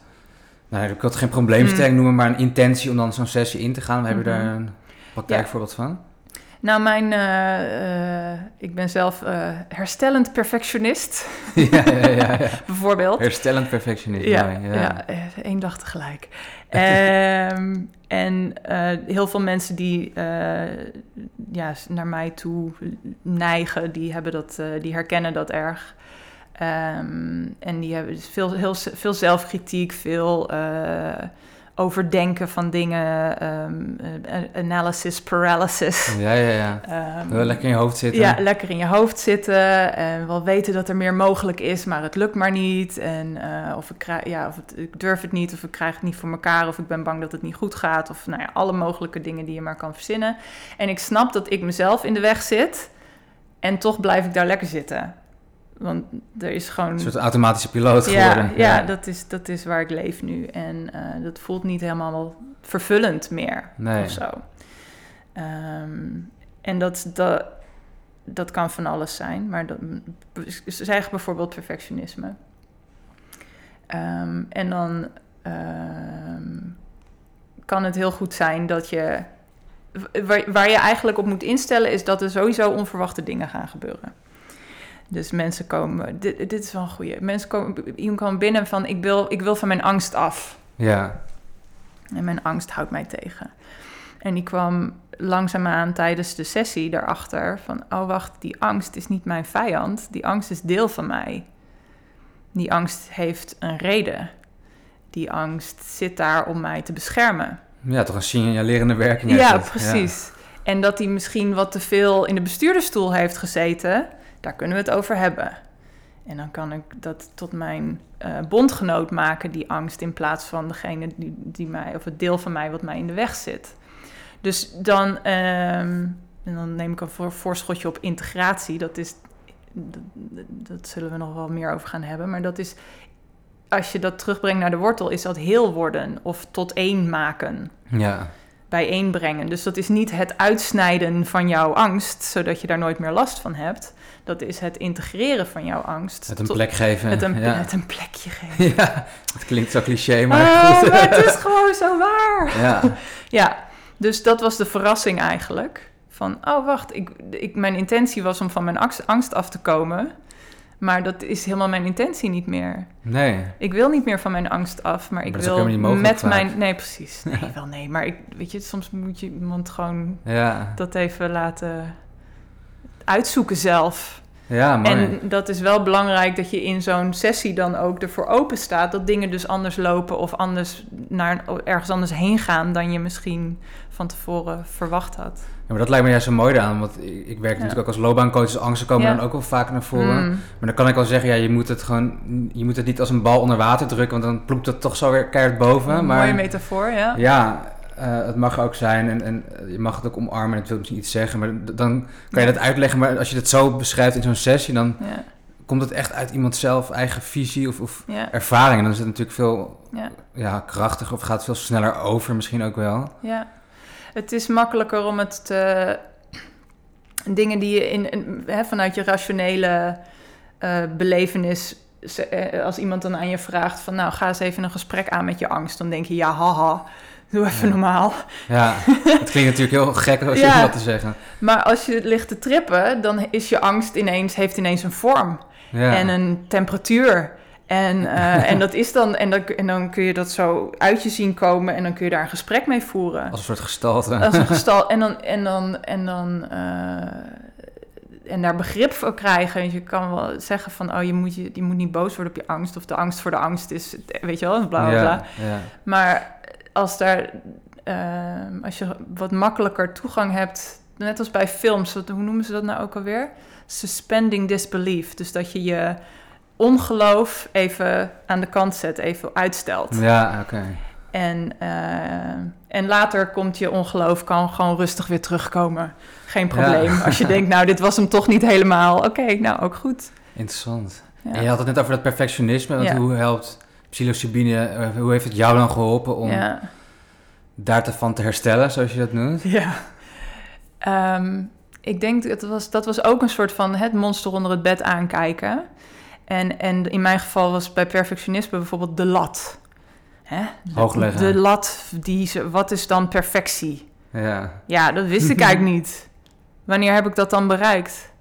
nou, ik wil het geen probleemstelling mm. noemen, maar een intentie om dan zo'n sessie in te gaan. We hebben mm -hmm. daar een praktijkvoorbeeld ja. van? Nou, mijn, uh, uh, ik ben zelf uh, herstellend perfectionist. ja, ja, ja, ja. Bijvoorbeeld. Herstellend perfectionist. Ja, ja. ja één dag tegelijk. um, en heel veel mensen die ja, naar mij toe neigen, die, hebben dat, die herkennen dat erg. Um, en die hebben dus veel, heel, veel zelfkritiek, veel uh, overdenken van dingen, um, analysis paralysis. Ja, ja, ja. Um, wel lekker in je hoofd zitten. Ja, lekker in je hoofd zitten. En wel weten dat er meer mogelijk is, maar het lukt maar niet. En uh, of, ik, krijg, ja, of het, ik durf het niet, of ik krijg het niet voor elkaar, of ik ben bang dat het niet goed gaat. Of nou ja, alle mogelijke dingen die je maar kan verzinnen. En ik snap dat ik mezelf in de weg zit. En toch blijf ik daar lekker zitten. Want er is gewoon... Een soort automatische piloot ja, geworden. Ja, ja, Dat, is, dat is waar ik leef nu. En uh, dat voelt niet helemaal vervullend meer nee. of zo. Um, en dat, dat, dat kan van alles zijn. Maar dat, zeg bijvoorbeeld perfectionisme. Um, en dan um, kan het heel goed zijn dat je... Waar, waar je eigenlijk op moet instellen is dat er sowieso onverwachte dingen gaan gebeuren. Dus mensen komen, dit, dit is wel een goeie. Mensen komen, iemand komt binnen van, ik wil, ik wil van mijn angst af. Ja. En mijn angst houdt mij tegen. En die kwam langzaamaan tijdens de sessie daarachter van, oh wacht, die angst is niet mijn vijand. Die angst is deel van mij. Die angst heeft een reden. Die angst zit daar om mij te beschermen. Ja, toch een signalerende werking. Ja, precies. Ja. En dat hij misschien wat te veel in de bestuurdersstoel heeft gezeten daar kunnen we het over hebben. En dan kan ik dat tot mijn uh, bondgenoot maken, die angst, in plaats van degene die, die mij, of het deel van mij wat mij in de weg zit. Dus dan, um, en dan neem ik een voor, voorschotje op integratie. Dat is, dat, dat zullen we nog wel meer over gaan hebben. Maar dat is, als je dat terugbrengt naar de wortel, is dat heel worden of tot één maken. Ja. bijeenbrengen. Dus dat is niet het uitsnijden van jouw angst, zodat je daar nooit meer last van hebt. Dat is het integreren van jouw angst. Het een plek geven. Het een, ja. het een plekje geven. ja, het klinkt zo cliché, maar goed. maar het is gewoon zo waar. ja. Ja, dus dat was de verrassing eigenlijk. Van, oh wacht, ik, ik, mijn intentie was om van mijn angst, af te komen. Maar dat is helemaal mijn intentie niet meer. Nee. Ik wil niet meer van mijn angst af, maar ik Maar wil helemaal niet mogelijk met vaak. mijn... Nee, precies. Nee, wel nee. Maar ik, weet je, soms moet je iemand gewoon Ja. dat even laten uitzoeken zelf. Ja, mooi. En dat is wel belangrijk dat je in zo'n sessie dan ook ervoor open staat dat dingen dus anders lopen of anders naar ergens anders heen gaan dan je misschien van tevoren verwacht had. Ja, maar dat lijkt me juist zo mooi aan, want ik, ik werk natuurlijk ook als loopbaancoach, dus angsten komen Ja. dan ook wel vaak naar voren. Mm. Maar dan kan ik wel zeggen, ja, je moet het gewoon, je moet het niet als een bal onder water drukken, want dan ploept het toch zo weer keihard boven. Een maar mooie metafoor, ja. ja, eh, het mag ook zijn en, en je mag het ook omarmen en het wil misschien iets zeggen, maar dan kan je dat uitleggen. Maar als je het zo beschrijft in zo'n sessie, dan Ja, komt het echt uit iemand zelf eigen visie of, of ja, ervaring. En dan is het natuurlijk veel ja, ja, krachtiger of gaat het veel sneller over misschien ook wel. ja. Het is makkelijker om het te... Dingen die je in, in- hè, vanuit je rationele eh, belevenis... eh, Als iemand dan aan je vraagt van... Nou, ga eens even een gesprek aan met je angst. Dan denk je, ja, haha, doe even Ja. normaal. Ja, het klinkt natuurlijk heel gek als je Ja. dat te zeggen. Maar als je ligt te trippen, dan is je angst ineens, heeft ineens een vorm Ja. en een temperatuur. En, eh, en, dat is dan, en, dan, en dan kun je dat zo uit je zien komen en dan kun je daar een gesprek mee voeren. Als een soort gestalte. Als een gestal. En dan, en dan, en dan eh, en daar begrip voor krijgen. En je kan wel zeggen van, oh, je moet, je, je moet niet boos worden op je angst. Of de angst voor de angst is, weet je wel, bla bla bla. ja, ja. Maar als daar, ehm, als je wat makkelijker toegang hebt, net als bij films, wat, hoe noemen ze dat nou ook alweer? Suspending disbelief. Dus dat je je ongeloof even aan de kant zet, even uitstelt. Ja, oké. En, eh, en later komt je ongeloof, kan gewoon rustig weer terugkomen. Geen probleem. Als je denkt, nou, dit was hem toch niet helemaal. Oké, nou, ook goed. Interessant. Ja. En je had het net over dat perfectionisme. Want Ja. hoe helpt psilocybine, eh, hoe heeft het jou dan geholpen om ja. daar te van te herstellen, zoals je dat noemt? Ja. Ehm, ik denk dat was, dat was ook een soort van het monster onder het bed aankijken. En, en in mijn geval was bij perfectionisme bijvoorbeeld de lat. Hè? De-. De lat, die, wat is dan perfectie? Ja. Ja, dat wist ik eigenlijk niet. Wanneer heb ik dat dan bereikt?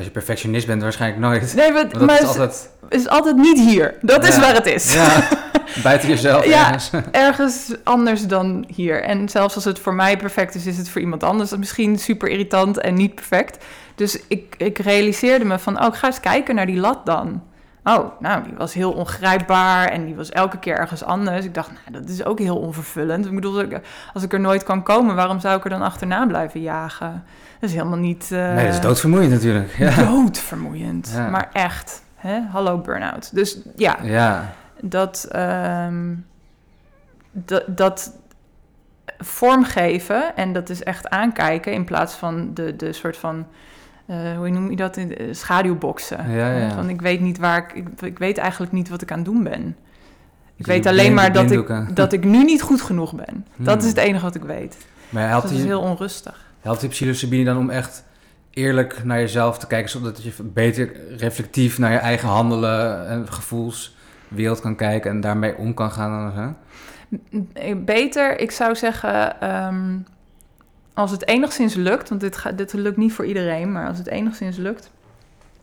Als je perfectionist bent, waarschijnlijk nooit. Nee, maar, Want dat maar is het altijd is altijd niet hier. Dat is waar het is. ja, buiten jezelf Ja. ergens. Ergens anders dan hier. En zelfs als het voor mij perfect is, is het voor iemand anders misschien super irritant en niet perfect. Dus ik, ik realiseerde me van, oh, ik ga eens kijken naar die lat dan. Oh, nou, die was heel ongrijpbaar en die was elke keer ergens anders. Ik dacht, nou, dat is ook heel onvervullend. Ik bedoel, als ik er nooit kan komen, waarom zou ik er dan achterna blijven jagen? Dat is helemaal niet... eh, Nee, dat is doodvermoeiend natuurlijk. Ja. doodvermoeiend. Ja. Maar echt, hè? hallo burn-out. Dus ja, ja. dat, ehm, dat, dat vormgeven en dat is echt aankijken in plaats van de, de soort van, eh, hoe noem je dat, in de schaduwboksen. Ja, ja. Van ik weet niet waar ik, ik, ik weet eigenlijk niet wat ik aan het doen ben. Ik weet alleen maar dat ik, dat ik nu niet goed genoeg ben. Dat Hmm. is het enige wat ik weet. Maar Dus helpt dat is heel onrustig. helpt die psilocybine dan om echt eerlijk naar jezelf te kijken, zodat je beter reflectief naar je eigen handelen en gevoelswereld kan kijken en daarmee om kan gaan? Zo? Beter, ik zou zeggen, ehm, als het enigszins lukt, want dit, gaat, dit lukt niet voor iedereen, maar als het enigszins lukt,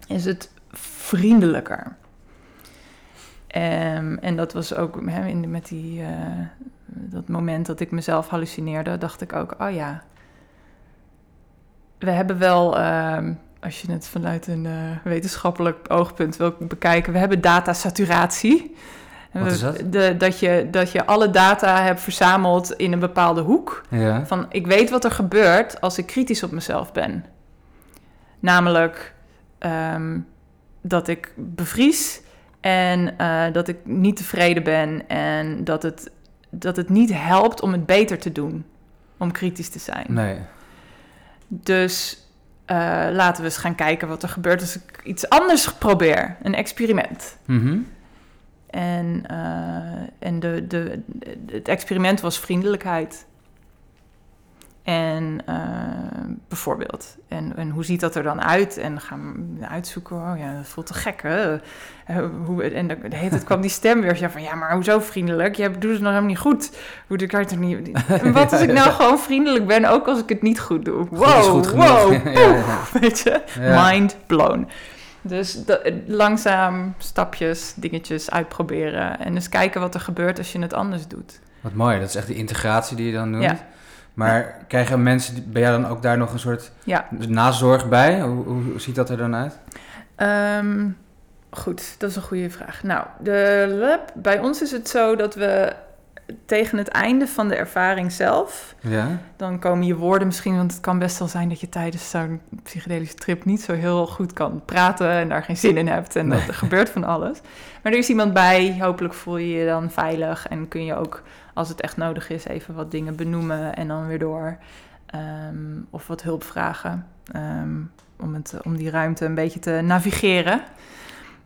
is het vriendelijker. Ehm, en dat was ook in, met die, eh, dat moment dat ik mezelf hallucineerde, dacht ik ook, oh ja, we hebben wel, ehm, als je het vanuit een eh, wetenschappelijk oogpunt wil bekijken, we hebben datasaturatie. Wat is dat? De, dat, je, dat je alle data hebt verzameld in een bepaalde hoek. Ja. Van ik weet wat er gebeurt als ik kritisch op mezelf ben. Namelijk ehm, dat ik bevries en eh, dat ik niet tevreden ben en dat het, dat het niet helpt om het beter te doen. Om kritisch te zijn. Nee. Dus eh, laten we eens gaan kijken wat er gebeurt als ik iets anders probeer. Een experiment. Mhm. En, eh, en de, de, het experiment was vriendelijkheid. En uh, bijvoorbeeld, en, en hoe ziet dat er dan uit? En gaan we uitzoeken, oh ja, dat voelt te gek, hè? Uh, hoe, en de, heet het kwam die stem weer ja, van, ja, maar hoezo vriendelijk? Je doet het nog helemaal niet goed. Hoe kan het niet... En wat als ik nou gewoon vriendelijk ben, ook als ik het niet goed doe? Wow, goed wow, ja, ja, weet je? Mind blown. Dus langzaam stapjes, dingetjes uitproberen. En eens kijken wat er gebeurt als je het anders doet. Wat mooi, dat is echt de integratie die je dan doet. Ja. Maar krijgen mensen bij jou dan ook daar nog een soort ja. nazorg bij? Hoe, hoe, ziet dat er dan uit? Um, goed, dat is een goede vraag. Nou, de lab, bij ons is het zo dat we tegen het einde van de ervaring zelf, ja. dan komen je woorden misschien, want het kan best wel zijn dat je tijdens zo'n psychedelische trip niet zo heel goed kan praten en daar geen zin in hebt en dat er gebeurt van alles. Maar er is iemand bij, hopelijk voel je je dan veilig en kun je ook, als het echt nodig is, even wat dingen benoemen en dan weer door. Um, of wat hulp vragen um, om, het, om die ruimte een beetje te navigeren.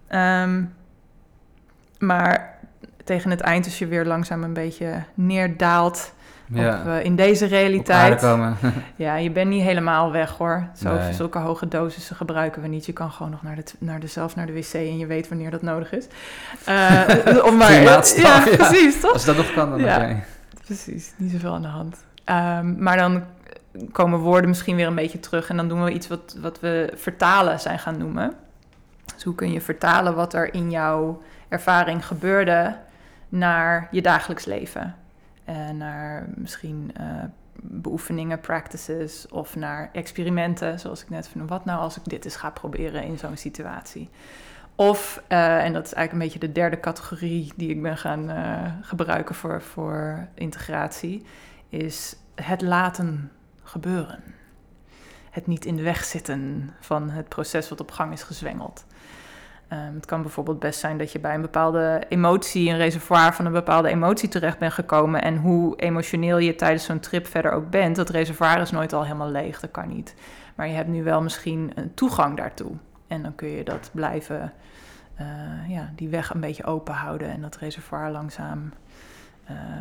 Um, maar tegen het eind, als je weer langzaam een beetje neerdaalt ja. op, uh, in deze realiteit. ja, je bent niet helemaal weg hoor. Zo, nee. Zulke hoge dosissen gebruiken we niet. Je kan gewoon nog naar de, naar de, zelf naar de wc en je weet wanneer dat nodig is. Uh, om maar, ja, ja, precies, toch? Als dat nog kan, dan ja, Precies, niet zoveel aan de hand. Um, maar dan komen woorden misschien weer een beetje terug en dan doen we iets wat, wat we vertalen zijn gaan noemen. Dus hoe kun je vertalen wat er in jouw ervaring gebeurde naar je dagelijks leven. En naar misschien uh, beoefeningen, practices of naar experimenten, zoals ik net van wat nou als ik dit eens ga proberen in zo'n situatie. Of, uh, en dat is eigenlijk een beetje de derde categorie die ik ben gaan gebruiken voor, voor integratie, is het laten gebeuren. Het niet in de weg zitten van het proces wat op gang is gezwengeld. Um, het kan bijvoorbeeld best zijn dat je bij een bepaalde emotie, een reservoir van een bepaalde emotie terecht bent gekomen. En hoe emotioneel je tijdens zo'n trip verder ook bent, dat reservoir is nooit al helemaal leeg. Dat kan niet. Maar je hebt nu wel misschien een toegang daartoe. En dan kun je dat blijven, uh, ja, die weg een beetje open houden en dat reservoir langzaam,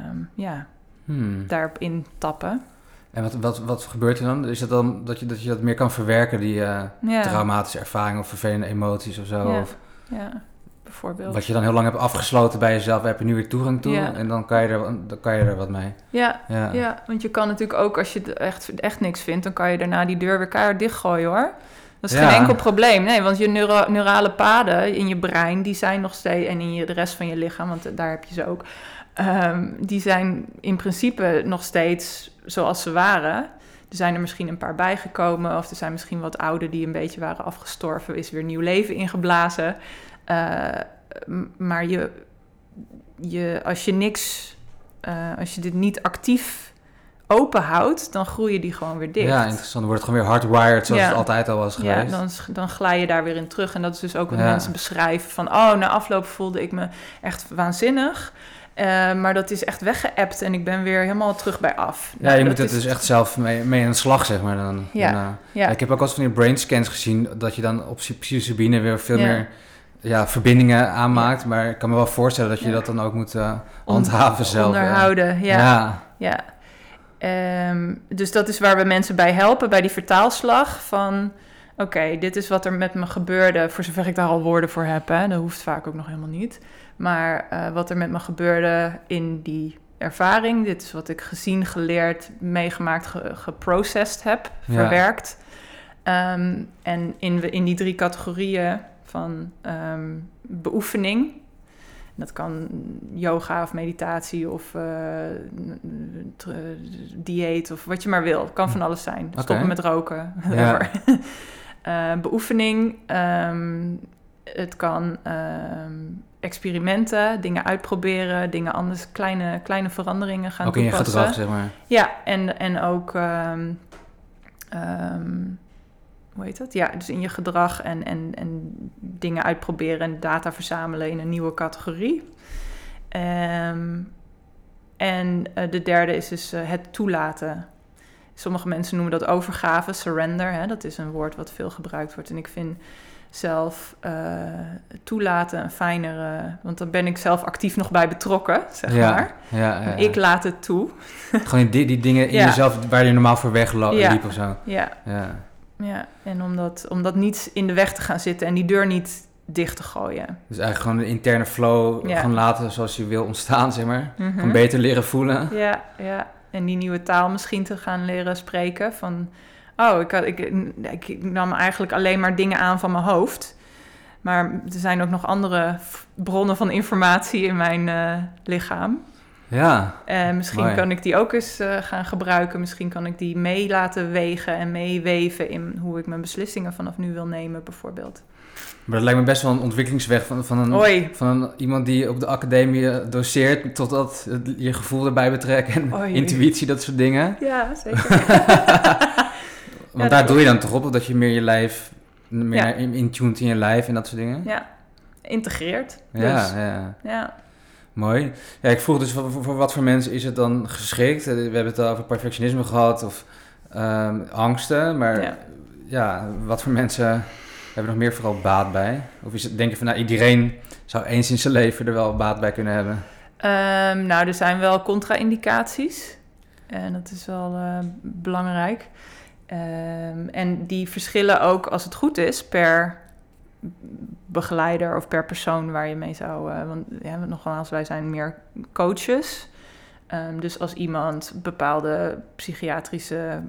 um, ja, hmm. daarop intappen. En wat, wat, wat gebeurt er dan? Is het dan dat je dat, je dat meer kan verwerken, die uh, traumatische ervaringen of vervelende emoties of zo? Ja. Of, ja, bijvoorbeeld. Wat je dan heel lang hebt afgesloten bij jezelf, heb je nu weer toegang toe en dan kan, je er, dan kan je er wat mee. Ja, ja. ja, want je kan natuurlijk ook, als je echt, echt niks vindt, dan kan je daarna die deur weer keihard dichtgooien hoor. Dat is geen enkel probleem. Nee, want je neurale paden in je brein, die zijn nog steeds, en in je, de rest van je lichaam, want daar heb je ze ook, um, die zijn in principe nog steeds zoals ze waren. Er zijn er misschien een paar bijgekomen, of er zijn misschien wat oude die een beetje waren afgestorven, is weer nieuw leven ingeblazen. Uh, maar je, je, als je niks, uh, als je dit niet actief open houdt, dan groeien die gewoon weer dicht. Ja, interessant. Dan wordt het gewoon weer hardwired zoals het altijd al was geweest. Ja, dan, dan glij je daar weer in terug. En dat is dus ook wat mensen beschrijven van... oh, na afloop voelde ik me echt waanzinnig. Uh, maar dat is echt weggeëpt en ik ben weer helemaal terug bij af. Ja, nou, je moet het dus echt zelf mee, mee aan de slag, zeg maar. Dan, ja, ja. Ik heb ook eens van die brain scans gezien... dat je dan op psilocybine weer veel meer ja, verbindingen aanmaakt. Maar ik kan me wel voorstellen dat je dat dan ook moet uh, handhaven zelf. Onderhouden, ja. ja. Um, dus dat is waar we mensen bij helpen, bij die vertaalslag van... Oké, dit is wat er met me gebeurde, voor zover ik daar al woorden voor heb. Hè. Dat hoeft vaak ook nog helemaal niet. Maar uh, wat er met me gebeurde in die ervaring, dit is wat ik gezien, geleerd, meegemaakt, ge geprocessed heb, verwerkt. Um, en in, in die drie categorieën van um, beoefening, dat kan yoga of meditatie of uh, dieet of wat je maar wil. Het kan van alles zijn. Okay. Stoppen met roken. Ja. Uh, beoefening. Um, het kan um, experimenten, dingen uitproberen, dingen anders, kleine, kleine veranderingen gaan ook toepassen. Ook in je gedrag, zeg maar. Ja, en, en ook, um, um, hoe heet dat? Ja, dus in je gedrag en, en, en dingen uitproberen en data verzamelen in een nieuwe categorie. En uh, de derde is dus uh, het toelaten. Sommige mensen noemen dat overgave, surrender. Hè? Dat is een woord wat veel gebruikt wordt. En ik vind zelf eh, toelaten, een fijnere... Want dan ben ik zelf actief nog bij betrokken, zeg ja, maar. Ja. Ik laat het toe. Gewoon die, die dingen in jezelf waar je normaal voor wegliep Ja. liep of zo. Ja, Ja. ja. en om dat, om dat niet in de weg te gaan zitten en die deur niet dicht te gooien. Dus eigenlijk gewoon de interne flow gewoon laten zoals je wil ontstaan, zeg maar. Mhm. Gewoon beter leren voelen. Ja, ja. En die nieuwe taal misschien te gaan leren spreken. Van, oh, ik, had, ik, ik nam eigenlijk alleen maar dingen aan van mijn hoofd. Maar er zijn ook nog andere bronnen van informatie in mijn eh, lichaam. Ja, En misschien Mooi. kan ik die ook eens eh, gaan gebruiken. Misschien kan ik die mee laten wegen en meeweven in hoe ik mijn beslissingen vanaf nu wil nemen, bijvoorbeeld. Maar dat lijkt me best wel een ontwikkelingsweg van, van, een, Oei. van een, iemand die op de academie eh, doseert, totdat je gevoel erbij betrekken en Oei. intuïtie, dat soort dingen. Ja, zeker. Want daar doe je dan toch op, dat je meer je lijf, meer Ja. in, intuned in je lijf en dat soort dingen. ja, integreert. ja, Dus, ja. ja. Mooi. Ja, ik vroeg dus voor, wat voor mensen is het dan geschikt? Eh, We hebben het al over perfectionisme gehad of ehm, angsten, maar ja. Ja. wat voor mensen hebben nog meer vooral baat bij? Of is het, denk je van, nou, iedereen zou eens in zijn leven er wel baat bij kunnen hebben? Ehm, nou, er zijn wel contra-indicaties. En dat is wel eh, belangrijk. Ehm, en die verschillen ook, als het goed is, per begeleider of per persoon waar je mee zou... eh, want ja, nogmaals, wij zijn meer coaches. Ehm, dus als iemand bepaalde psychiatrische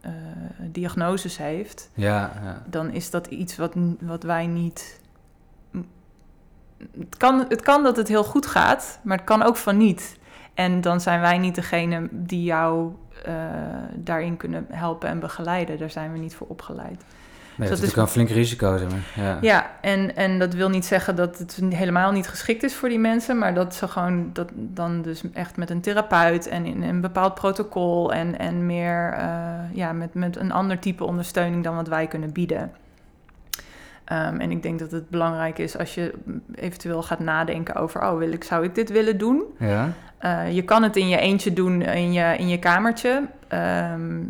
eh, diagnoses heeft Ja, ja. dan is dat iets wat, wat wij niet. Het kan, het kan dat het heel goed gaat, maar het kan ook van niet. En dan zijn wij niet degene die jou eh, daarin kunnen helpen en begeleiden. Daar zijn we niet voor opgeleid. Nee, dat dat is natuurlijk een flink risico, zeg maar. Ja. Ja, en, en dat wil niet zeggen dat het helemaal niet geschikt is voor die mensen, maar dat ze gewoon dat dan dus echt met een therapeut en in een bepaald protocol en, en meer eh, ja, met, met een ander type ondersteuning dan wat wij kunnen bieden. Ehm, en ik denk dat het belangrijk is als je eventueel gaat nadenken over, oh, wil ik, zou ik dit willen doen? Ja? Eh, je kan het in je eentje doen in je, in je kamertje. Ehm,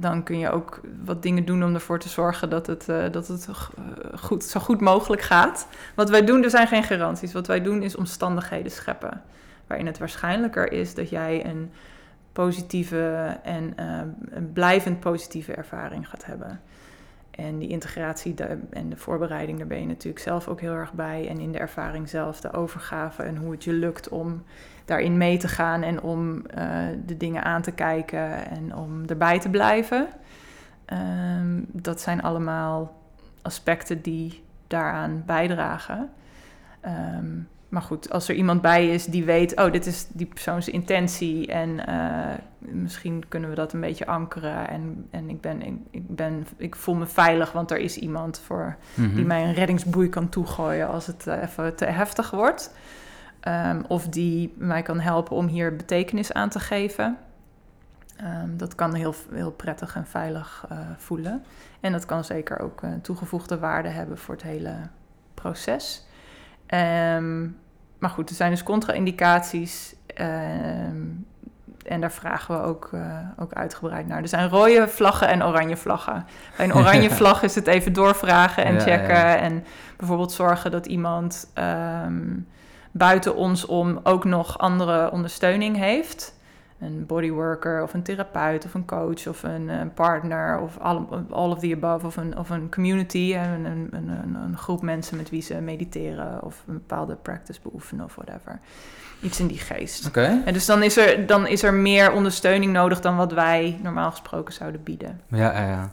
dan kun je ook wat dingen doen om ervoor te zorgen dat het, eh, dat het eh, goed, zo goed mogelijk gaat. Wat wij doen, er zijn geen garanties. Wat wij doen is omstandigheden scheppen. Waarin het waarschijnlijker is dat jij een positieve en eh, een blijvend positieve ervaring gaat hebben. En die integratie en de voorbereiding, daar ben je natuurlijk zelf ook heel erg bij. En in de ervaring zelf, de overgave en hoe het je lukt om daarin mee te gaan en om eh, de dingen aan te kijken en om erbij te blijven. Ehm, dat zijn allemaal aspecten die daaraan bijdragen. Ehm, maar goed, als er iemand bij is die weet, oh, dit is die persoons intentie en eh, misschien kunnen we dat een beetje ankeren en, en ik, ben, ik, ik ben, ik voel me veilig, want er is iemand voor Mhm. die mij een reddingsboei kan toegooien als het eh, even te heftig wordt. Ehm, of die mij kan helpen om hier betekenis aan te geven. Ehm, dat kan heel, heel prettig en veilig eh, voelen. En dat kan zeker ook een toegevoegde waarde hebben voor het hele proces. Ehm, maar goed, er zijn dus contra-indicaties. en daar vragen we ook, eh, ook uitgebreid naar. Er zijn rode vlaggen en oranje vlaggen. Bij een oranje vlag is het even doorvragen en Ja, checken. ja. En bijvoorbeeld zorgen dat iemand buiten ons om ook nog andere ondersteuning heeft. Een bodyworker of een therapeut of een coach of een, eh, partner of all, all of the above. Of een, of een community, een, een, een, een- een groep mensen met wie ze mediteren of een bepaalde practice beoefenen of whatever. Iets in die geest. Oké. En dus dan is, er, dan is er meer ondersteuning nodig dan wat wij normaal gesproken zouden bieden. Ja, ja, ja.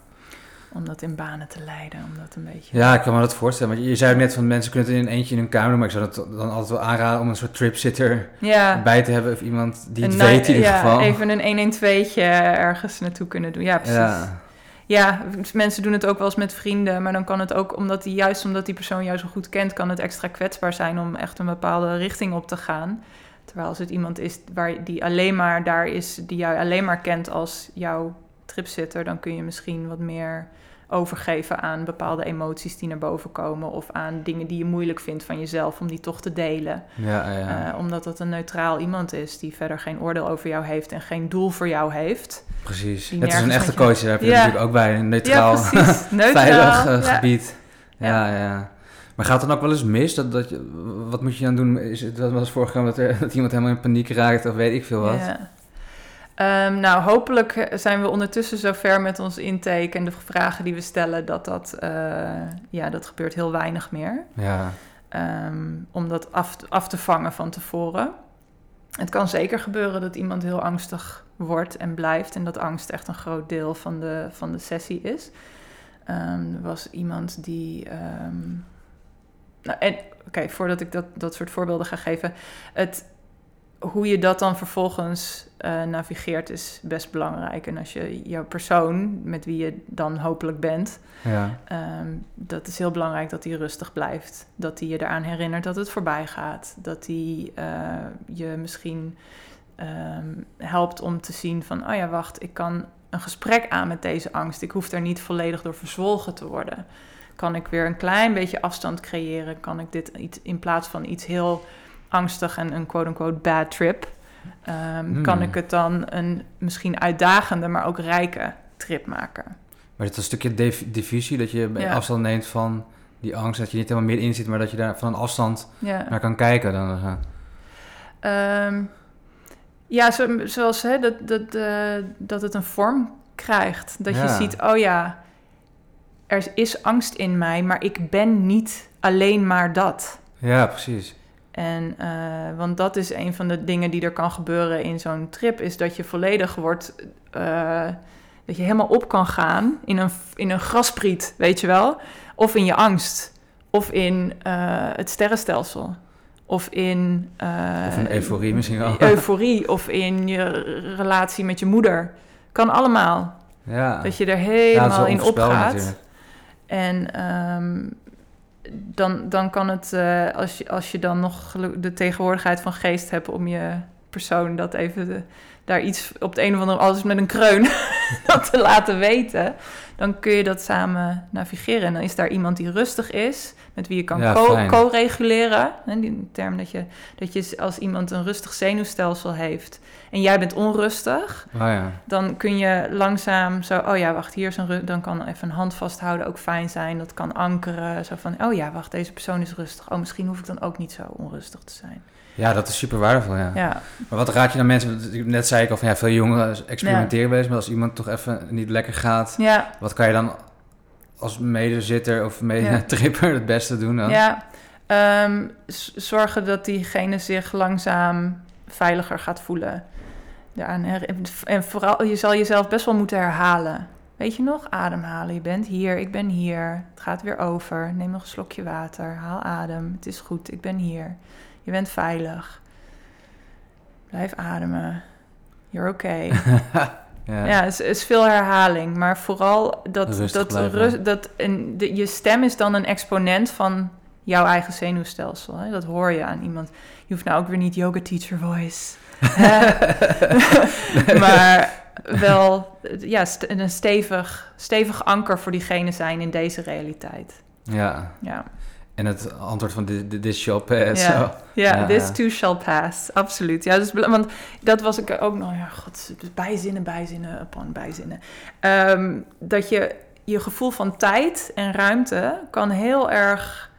Om dat in banen te leiden, om dat een beetje... Ja, ik kan me dat voorstellen. Maar je zei net van mensen kunnen het in een eentje in hun kamer doen. Maar ik zou het dan altijd wel aanraden om een soort tripsitter Ja, bij te hebben. Of iemand die het een weet in ieder ja, geval. even een 112'tje ergens naartoe kunnen doen. Ja, precies. Ja. Ja. mensen doen het ook wel eens met vrienden, maar dan kan het ook, omdat die, juist omdat die persoon jou zo goed kent, kan het extra kwetsbaar zijn om echt een bepaalde richting op te gaan. Terwijl als het iemand is waar, die alleen maar daar is, die jou alleen maar kent als jouw tripsitter, dan kun je misschien wat meer overgeven aan bepaalde emoties die naar boven komen. Of aan dingen die je moeilijk vindt van jezelf om die toch te delen. Ja, ja. Uh, omdat het een neutraal iemand is die verder geen oordeel over jou heeft en geen doel voor jou heeft. Precies. Het is een echte coach, daar heb je ja. natuurlijk ook bij. Een neutraal, ja, neutraal veilig uh, gebied. Ja, ja. Maar gaat het dan ook wel eens mis? Dat, dat je, wat moet je dan doen? Is het wel eens voorgekomen dat, er, dat iemand helemaal in paniek raakt of weet ik veel wat? Ja. Um, nou, hopelijk zijn we ondertussen zover met ons intake en de vragen die we stellen dat dat, uh, ja, dat gebeurt heel weinig meer. Ja. Um, om dat af, af te vangen van tevoren. Het kan zeker gebeuren dat iemand heel angstig wordt en blijft en dat angst echt een groot deel van de, van de sessie is. Um, er was iemand die. nou, en oké, voordat ik dat, dat soort voorbeelden ga geven. Het, hoe je dat dan vervolgens uh, navigeert is best belangrijk. En als je jouw persoon, met wie je dan hopelijk bent, ja. um, dat is heel belangrijk dat die rustig blijft. Dat hij je eraan herinnert dat het voorbij gaat. Dat hij uh, je misschien um, helpt om te zien van, oh ja, wacht, ik kan een gesprek aan met deze angst. Ik hoef er niet volledig door verzwolgen te worden. Kan ik weer een klein beetje afstand creëren? Kan ik dit iets, in plaats van iets heel angstig en een quote-unquote bad trip, um, kan ik het dan een misschien uitdagende, maar ook rijke trip maken. Maar het is een stukje diffusie, dat je ja. afstand neemt van die angst, dat je niet helemaal meer in zit, maar dat je daar van een afstand ja. naar kan kijken. Dan, uh. um, ja, zo, zoals hè, dat, dat, uh, dat het een vorm krijgt. Dat ja. je ziet, oh ja, er is angst in mij, maar ik ben niet alleen maar dat. Ja, precies. En, uh, want dat is een van de dingen die er kan gebeuren in zo'n trip, is dat je volledig wordt, uh, dat je helemaal op kan gaan in een, in een graspriet, weet je wel? Of in je angst, of in uh, het sterrenstelsel, of in... of in euforie misschien wel. Euforie, of in je relatie met je moeder. Kan allemaal. Ja. Dat je er helemaal ja, in opgaat. Natuurlijk. En um, dan, dan kan het, uh, als, je, als je dan nog de tegenwoordigheid van geest hebt om je persoon dat even de, daar iets op de een of andere, alles met een kreun, dat te laten weten, dan kun je dat samen navigeren. En dan is daar iemand die rustig is, met wie je kan ja, co-reguleren. Co die term dat je, dat je als iemand een rustig zenuwstelsel heeft en jij bent onrustig, oh ja. dan kun je langzaam zo, oh ja, wacht, hier is een dan kan even een hand vasthouden ook fijn zijn. Dat kan ankeren, zo van, oh ja, wacht, deze persoon is rustig. Oh, misschien hoef ik dan ook niet zo onrustig te zijn. Ja, dat is super waardevol, ja. ja. Maar wat raad je dan mensen, net zei ik al van ja, veel jongeren experimenteren ja. maar als iemand toch even niet lekker gaat, ja. wat kan je dan als medezitter of medetripper het beste doen dan? Ja, um, zorgen dat diegene zich langzaam veiliger gaat voelen. Ja, en vooral, je zal jezelf best wel moeten herhalen. Weet je nog? Ademhalen. Je bent hier, ik ben hier. Het gaat weer over. Neem nog een slokje water. Haal adem. Het is goed, ik ben hier. Je bent veilig. Blijf ademen. You're okay. ja, ja het, is, het, is, veel herhaling. Maar vooral dat, dat, rust, dat en de, je stem is dan een exponent van jouw eigen zenuwstelsel. Hè? Dat hoor je aan iemand. Je hoeft nou ook weer niet yoga teacher voice. maar wel ja, een stevig, stevig anker voor diegene zijn in deze realiteit. Ja. ja. En het antwoord van dit, this shall pass. Ja, this too shall pass. Absoluut. Ja, dus, want dat was ik ook nog. Ja, god, bijzinnen, bijzinnen, upon bijzinnen. Um, dat je je gevoel van tijd en ruimte kan heel erg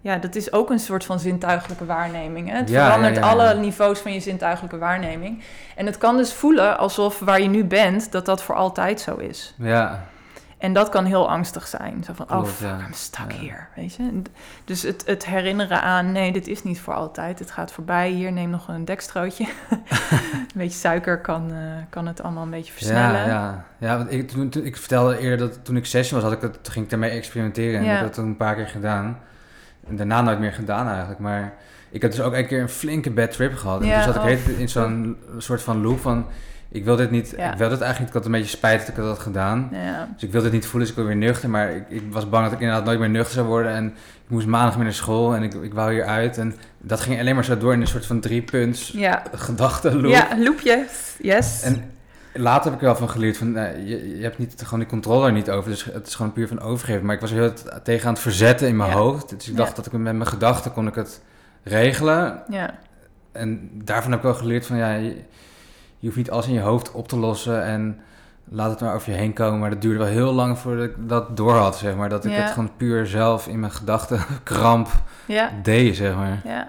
ja, dat is ook een soort van zintuigelijke waarneming. Hè? Het ja, verandert ja, ja, alle niveaus van je zintuigelijke waarneming. En het kan dus voelen alsof waar je nu bent, dat dat voor altijd zo is. Ja. En dat kan heel angstig zijn. Zo van, oh fuck, I'm stuck here, weet je. Dus het, het herinneren aan, nee, dit is niet voor altijd. Het gaat voorbij. Hier, neem nog een dekstrootje. een beetje suiker kan, uh, kan het allemaal een beetje versnellen. Ja, ja. ja want ik, toen, toen, ik vertelde eerder dat toen ik sessie was, had ik het, ging ik daarmee experimenteren. En ik heb dat toen een paar keer gedaan. En daarna nooit meer gedaan eigenlijk. Maar ik heb dus ook een keer een flinke bad trip gehad. En ja, toen zat ik oh. in zo'n soort van loop van... Ik wil dit niet, ja. ik wil dit eigenlijk niet. Ik had een beetje spijt dat ik dat had gedaan. Ja. Dus ik wilde het niet voelen, dus ik wil weer nuchter. Maar ik, ik, was bang dat ik inderdaad nooit meer nuchter zou worden. En ik moest maandag meer naar school en ik, ik wou hier uit. En dat ging alleen maar zo door in een soort van drie punts ja. gedachtenloop. Ja, loopje, yes. En later heb ik wel van geleerd van, eh, je, je hebt niet, gewoon die controle er niet over. Dus het is gewoon puur van overgeven. Maar ik was er heel tegen aan het verzetten in mijn Ja. hoofd. Dus ik dacht dat ik met mijn gedachten kon ik het regelen. Ja, En daarvan heb ik wel geleerd van, ja, je, je hoeft niet alles in je hoofd op te lossen en laat het maar over je heen komen. Maar dat duurde wel heel lang voordat ik dat door had, zeg maar. Dat ik Ja. het gewoon puur zelf in mijn gedachten kramp ja, deed, zeg maar. ja.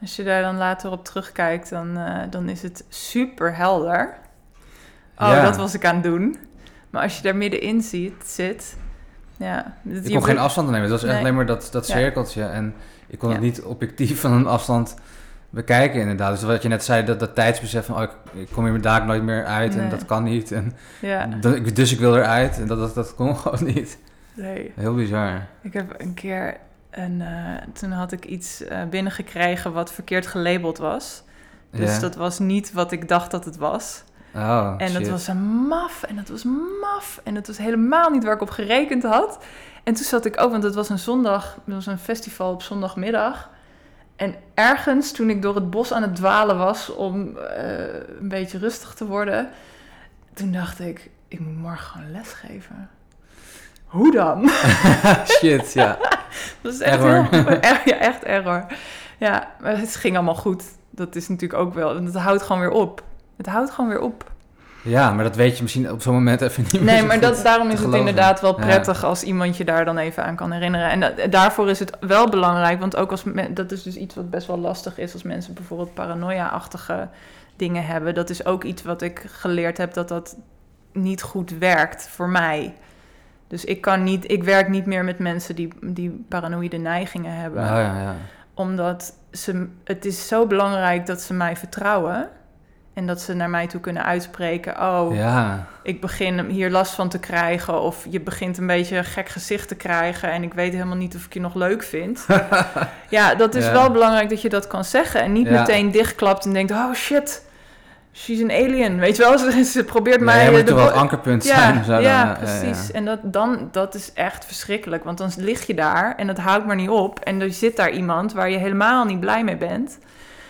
Als je daar dan later op terugkijkt, dan, eh, dan is het super helder. Oh, Ja. dat was ik aan het doen. Maar als je daar middenin ziet, zit... Ja, dat- Ik kon geen afstand nemen. Het was echt alleen maar dat, dat cirkeltje. En ik kon het niet objectief van een afstand bekijken, inderdaad. Dus wat je net zei, dat, dat tijdsbesef van... Oh, ik, ik kom hier mijn daak nooit meer uit en dat kan niet. En Ja, dat, dus ik wil eruit. En dat, dat, dat kon gewoon niet. nee. Heel bizar. Ik heb een keer... Een, eh, toen had ik iets eh, binnengekregen wat verkeerd gelabeld was. Dus Ja. dat was niet wat ik dacht dat het was. Oh, En dat was een maf en dat was maf en het was helemaal niet waar ik op gerekend had. En toen zat ik ook, want het was een zondag, het was een festival op zondagmiddag. En ergens toen ik door het bos aan het dwalen was om eh, een beetje rustig te worden, toen dacht ik, ik moet morgen gewoon lesgeven. Hoe dan? Shit, ja. Dat is echt Error. heel... er- ja, echt error. Ja, maar het ging allemaal goed. Dat is natuurlijk ook wel... Het houdt gewoon weer op. Het houdt gewoon weer op. Ja, maar dat weet je misschien op zo'n moment even niet meer Nee, maar dat, daarom is het inderdaad wel Ja. prettig als iemand je daar dan even aan kan herinneren. En da- daarvoor is het wel belangrijk, want ook als dat is dus iets wat best wel lastig is als mensen bijvoorbeeld paranoia-achtige dingen hebben. Dat is ook iets wat ik geleerd heb dat dat niet goed werkt voor mij. Dus ik kan niet, ik werk niet meer met mensen die, die paranoïde neigingen hebben Oh, ja, ja. omdat ze, het is zo belangrijk dat ze mij vertrouwen. En dat ze naar mij toe kunnen uitspreken: Oh, Ja, ik begin hier last van te krijgen. Of je begint een beetje een gek gezicht te krijgen. En ik weet helemaal niet of ik je nog leuk vind. ja, dat is Ja. wel belangrijk dat je dat kan zeggen. En niet Ja. meteen dichtklapt en denkt: Oh shit, she's an alien. Weet je wel, ze, ze probeert nee, mij. eh, moet toch wel ankerpunt ja, zijn. zo ja, ja, precies. ja. En dat, dan, dat is echt verschrikkelijk. Want dan lig je daar en het houdt maar niet op. En er zit daar iemand waar je helemaal niet blij mee bent.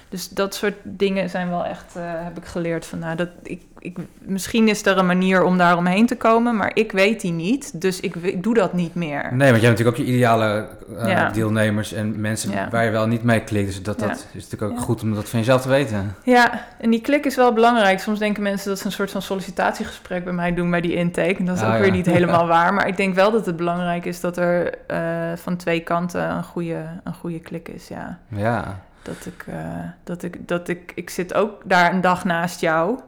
Dus dat soort dingen zijn wel echt, eh, heb ik geleerd van, nou, dat, ik, ik, misschien is er een manier om daar omheen te komen, maar ik weet die niet. Dus ik, doe dat niet meer. Nee, want je hebt natuurlijk ook je ideale eh, Ja. deelnemers en mensen Ja. waar je wel niet mee klikt. Dus dat, Ja. dat is natuurlijk ook Ja. goed om dat van jezelf te weten. Ja, en die klik is wel belangrijk. Soms denken mensen dat ze een soort van sollicitatiegesprek bij mij doen bij die intake. En dat is Ah, ook ja. weer niet helemaal waar. Maar ik denk wel dat het belangrijk is dat er eh, van twee kanten een goede, een goede klik is. Ja, Ja, dat ik, eh, dat ik, dat ik, ik zit ook daar een dag naast jou.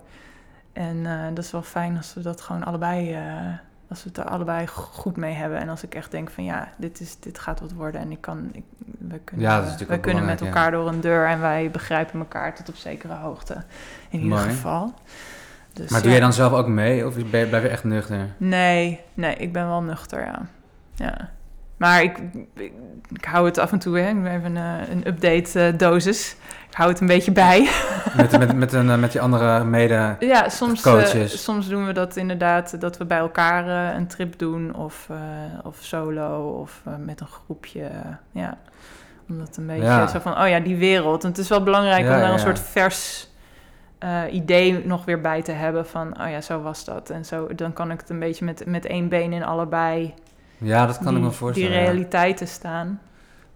En eh, dat is wel fijn als we dat gewoon allebei, eh, als we het er allebei go- goed mee hebben. En als ik echt denk van ja, dit, is, dit gaat wat worden. En ik kan, ik, we kunnen, Ja, dat is natuurlijk we kunnen met elkaar door een deur. En wij begrijpen elkaar tot op zekere hoogte. In ieder Mooi. geval. Dus, maar doe ja. jij dan zelf ook mee of blijf je echt nuchter? Nee, nee, ik ben wel nuchter, ja. ja. Maar ik, ik, ik hou het af en toe, hè. Even een, een update-dosis. ik hou het een beetje bij. Met, met, met, een, eh, met die andere mede... Ja, soms, eh, Coaches. soms doen we dat inderdaad, dat we bij elkaar eh, een trip doen. Of, eh, of solo, of eh, met een groepje. ja, omdat een beetje Ja. zo van, oh ja, die wereld. En het is wel belangrijk Ja, om daar ja, een soort vers eh, idee nog weer bij te hebben. Van, oh ja, zo was dat. En zo, dan kan ik het een beetje met, met één been in allebei Ja, dat kan die, ik me voorstellen. die ja. realiteiten staan.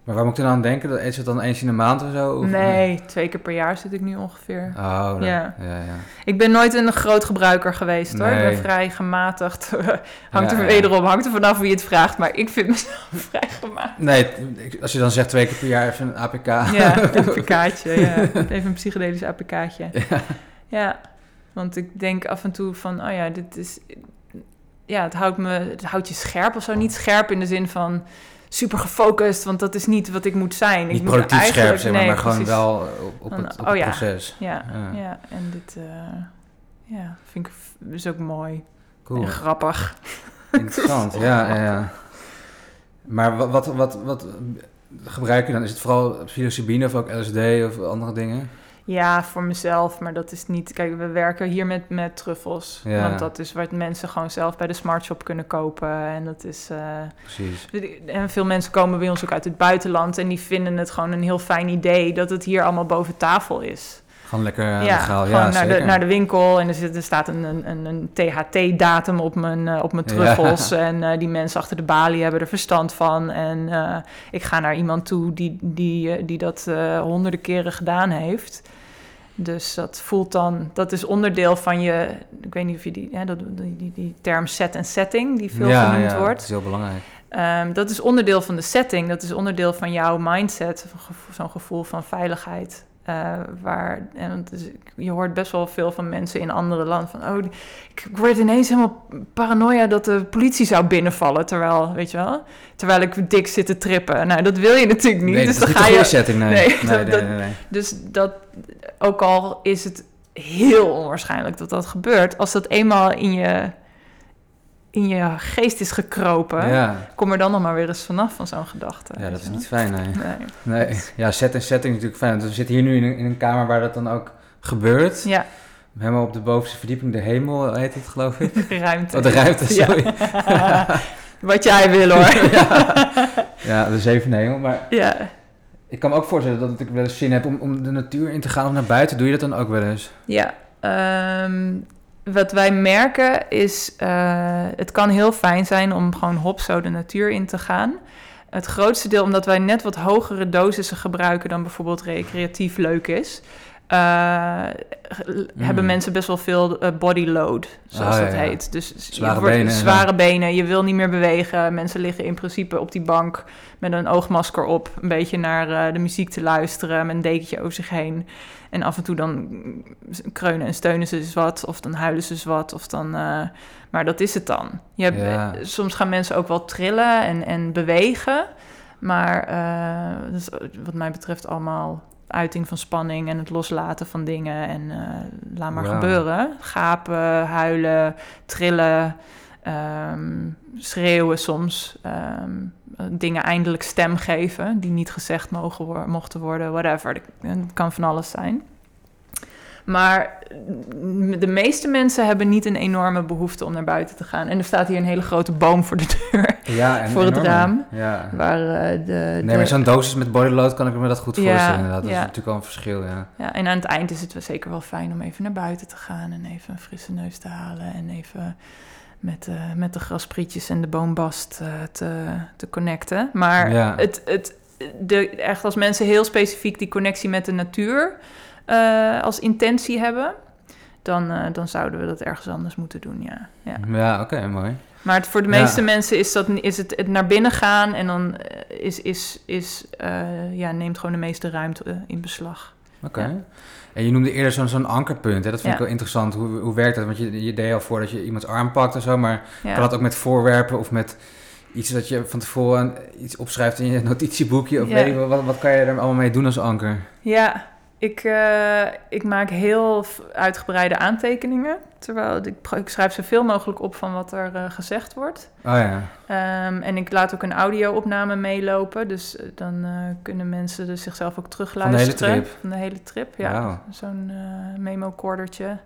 Maar waar moet ik dan aan denken? Dat- Is het dan eens in de maand of zo? Of- Nee, twee keer per jaar zit ik nu ongeveer. Oh. Ja. ja. ja, Ik ben nooit een groot gebruiker geweest hoor. Ik ben vrij gematigd. hangt Ja, er wederom, hangt er vanaf wie het vraagt. Maar ik vind mezelf vrij gematigd. Nee, als je dan zegt twee keer per jaar even een APK. Ja, een APK'tje. Ja. Even een psychedelisch APK'tje. Ja. Ja, want ik denk af en toe van, oh ja, dit is... Ja, het houdt, me, het houdt je scherp of zo. Niet scherp in de zin van super gefocust, want dat is niet wat ik moet zijn. ik Niet moet productief scherp, eigenlijk- zeg maar, nee, maar gewoon wel op, het, op oh het ja. proces. Ja, Ja. ja. en dit eh, ja, vind ik is ook mooi Cool. en grappig. Interessant, ja, ja, ja. Maar wat, wat, wat, wat gebruik je dan? Is het vooral psilocybine of ook LSD of andere dingen? Ja, voor mezelf, maar dat is niet... Kijk, we werken hier met, met truffels. Ja. Want dat is wat mensen gewoon zelf bij de smartshop kunnen kopen. En dat is... eh, Precies. En veel mensen komen bij ons ook uit het buitenland en die vinden het gewoon een heel fijn idee dat het hier allemaal boven tafel is. Gewoon lekker uh, ja, legaal. Ja, naar, de, naar de winkel en er, zit, er staat een, een, een, THT-datum op mijn, eh, op mijn Ja. truffels. En eh, die mensen achter de balie hebben er verstand van. En eh, ik ga naar iemand toe die, die, eh, die dat eh, honderden keren gedaan heeft. Dus dat voelt dan, dat is onderdeel van je, ik weet niet of je die, hè, dat, die, die, die term set en setting, die veel ja, genoemd ja, wordt. dat is heel belangrijk. Ehm, dat is onderdeel van de setting. Dat is onderdeel van jouw mindset. Zo'n gevoel van veiligheid. Eh, waar, en het is- je hoort best wel veel van mensen in andere landen van... oh, ik word ineens helemaal paranoia dat de politie zou binnenvallen. Terwijl, weet je wel, terwijl ik dik zit te trippen. Nou, dat wil je natuurlijk niet. Nee, dus dan ga je... setting, nee. Nee, Nee, dat- nee, dat- nee, nee. Dus dat, ook al is het heel onwaarschijnlijk dat dat gebeurt... als dat eenmaal in je, in je geest is gekropen... Ja. kom er dan nog maar weer eens vanaf van zo'n gedachte. ja, dat is niet fijn, nee. Nee. Nee, ja, set en setting is natuurlijk fijn. Want we zitten hier nu in een, in een kamer waar dat dan ook gebeurt. Ja, Helemaal op de bovenste verdieping, de hemel heet het, geloof ik. ruimte. Oh, de ruimte, Ja. sorry. Wat jij wil hoor. Ja, de zevende hemel. Maar ja. ik kan me ook voorstellen dat ik wel eens zin heb om, om de natuur in te gaan of naar buiten. Doe je dat dan ook wel eens? Ja, ehm, wat wij merken is, eh, het kan heel fijn zijn om gewoon hop zo de natuur in te gaan. Het grootste deel, omdat wij net wat hogere dosissen gebruiken dan bijvoorbeeld recreatief leuk is, eh, ge- hebben mensen best wel veel eh, body load, zoals Ah, dat ja. heet. Dus je Zware wordt- benen zware benen, je wil niet meer bewegen. Mensen liggen in principe op die bank met een oogmasker op, een beetje naar de muziek te luisteren, met een dekentje over zich heen. En af en toe dan kreunen en steunen ze eens wat, of dan huilen ze eens wat, of dan... eh, maar dat is het dan. Je hebt, Ja. eh, Soms gaan mensen ook wel trillen en, en bewegen. Maar eh, dat is wat mij betreft allemaal uiting van spanning en het loslaten van dingen. En eh, laat maar gebeuren. Gapen, huilen, trillen, ehm, schreeuwen soms. ehm, dingen eindelijk stem geven die niet gezegd mogen wo- mochten worden, whatever. Het kan van alles zijn. Maar mm, de meeste mensen hebben niet een enorme behoefte om naar buiten te gaan. En er staat hier een hele grote boom voor de deur. Ja, en Voor het raam. Ja. Waar eh, de, Nee, maar zo'n dosis met bodyload kan ik me dat goed Ja, voorstellen inderdaad. Dat is natuurlijk wel een verschil, ja. Ja, en aan het eind is het wel zeker wel fijn om even naar buiten te gaan en even een frisse neus te halen en even met, eh, met de grasprietjes en de boombast eh, te, te connecten. Maar Ja. het, het, de, echt als mensen heel specifiek die connectie met de natuur eh, als intentie hebben, dan, dan zouden we dat ergens anders moeten doen, ja. ja. Ja, oké, mooi. Maar het, voor de Ja. meeste mensen is, dat, is het, het naar binnen gaan en dan is, is, is, ja, neemt gewoon de meeste ruimte in beslag. Oké. En je noemde eerder zo'n zo'n ankerpunt. Hè? Dat vind Ja. ik wel interessant. Hoe, hoe werkt dat? Want je, je deed al voor dat je iemands arm pakt en zo. Maar Ja. kan dat ook met voorwerpen of met iets dat je van tevoren iets opschrijft in je notitieboekje? Of Ja. weet ik wat, wat kan je er allemaal mee doen als anker? Ja, ik, eh, ik maak heel uitgebreide aantekeningen. Terwijl ik, ik schrijf zoveel mogelijk op van wat er eh, gezegd wordt. Oh ja. Ehm, en ik laat ook een audio-opname meelopen. Dus eh, dan kunnen mensen dus zichzelf ook terugluisteren. Van de hele trip? Van de hele trip, ja. Zo'n memo-cordertje.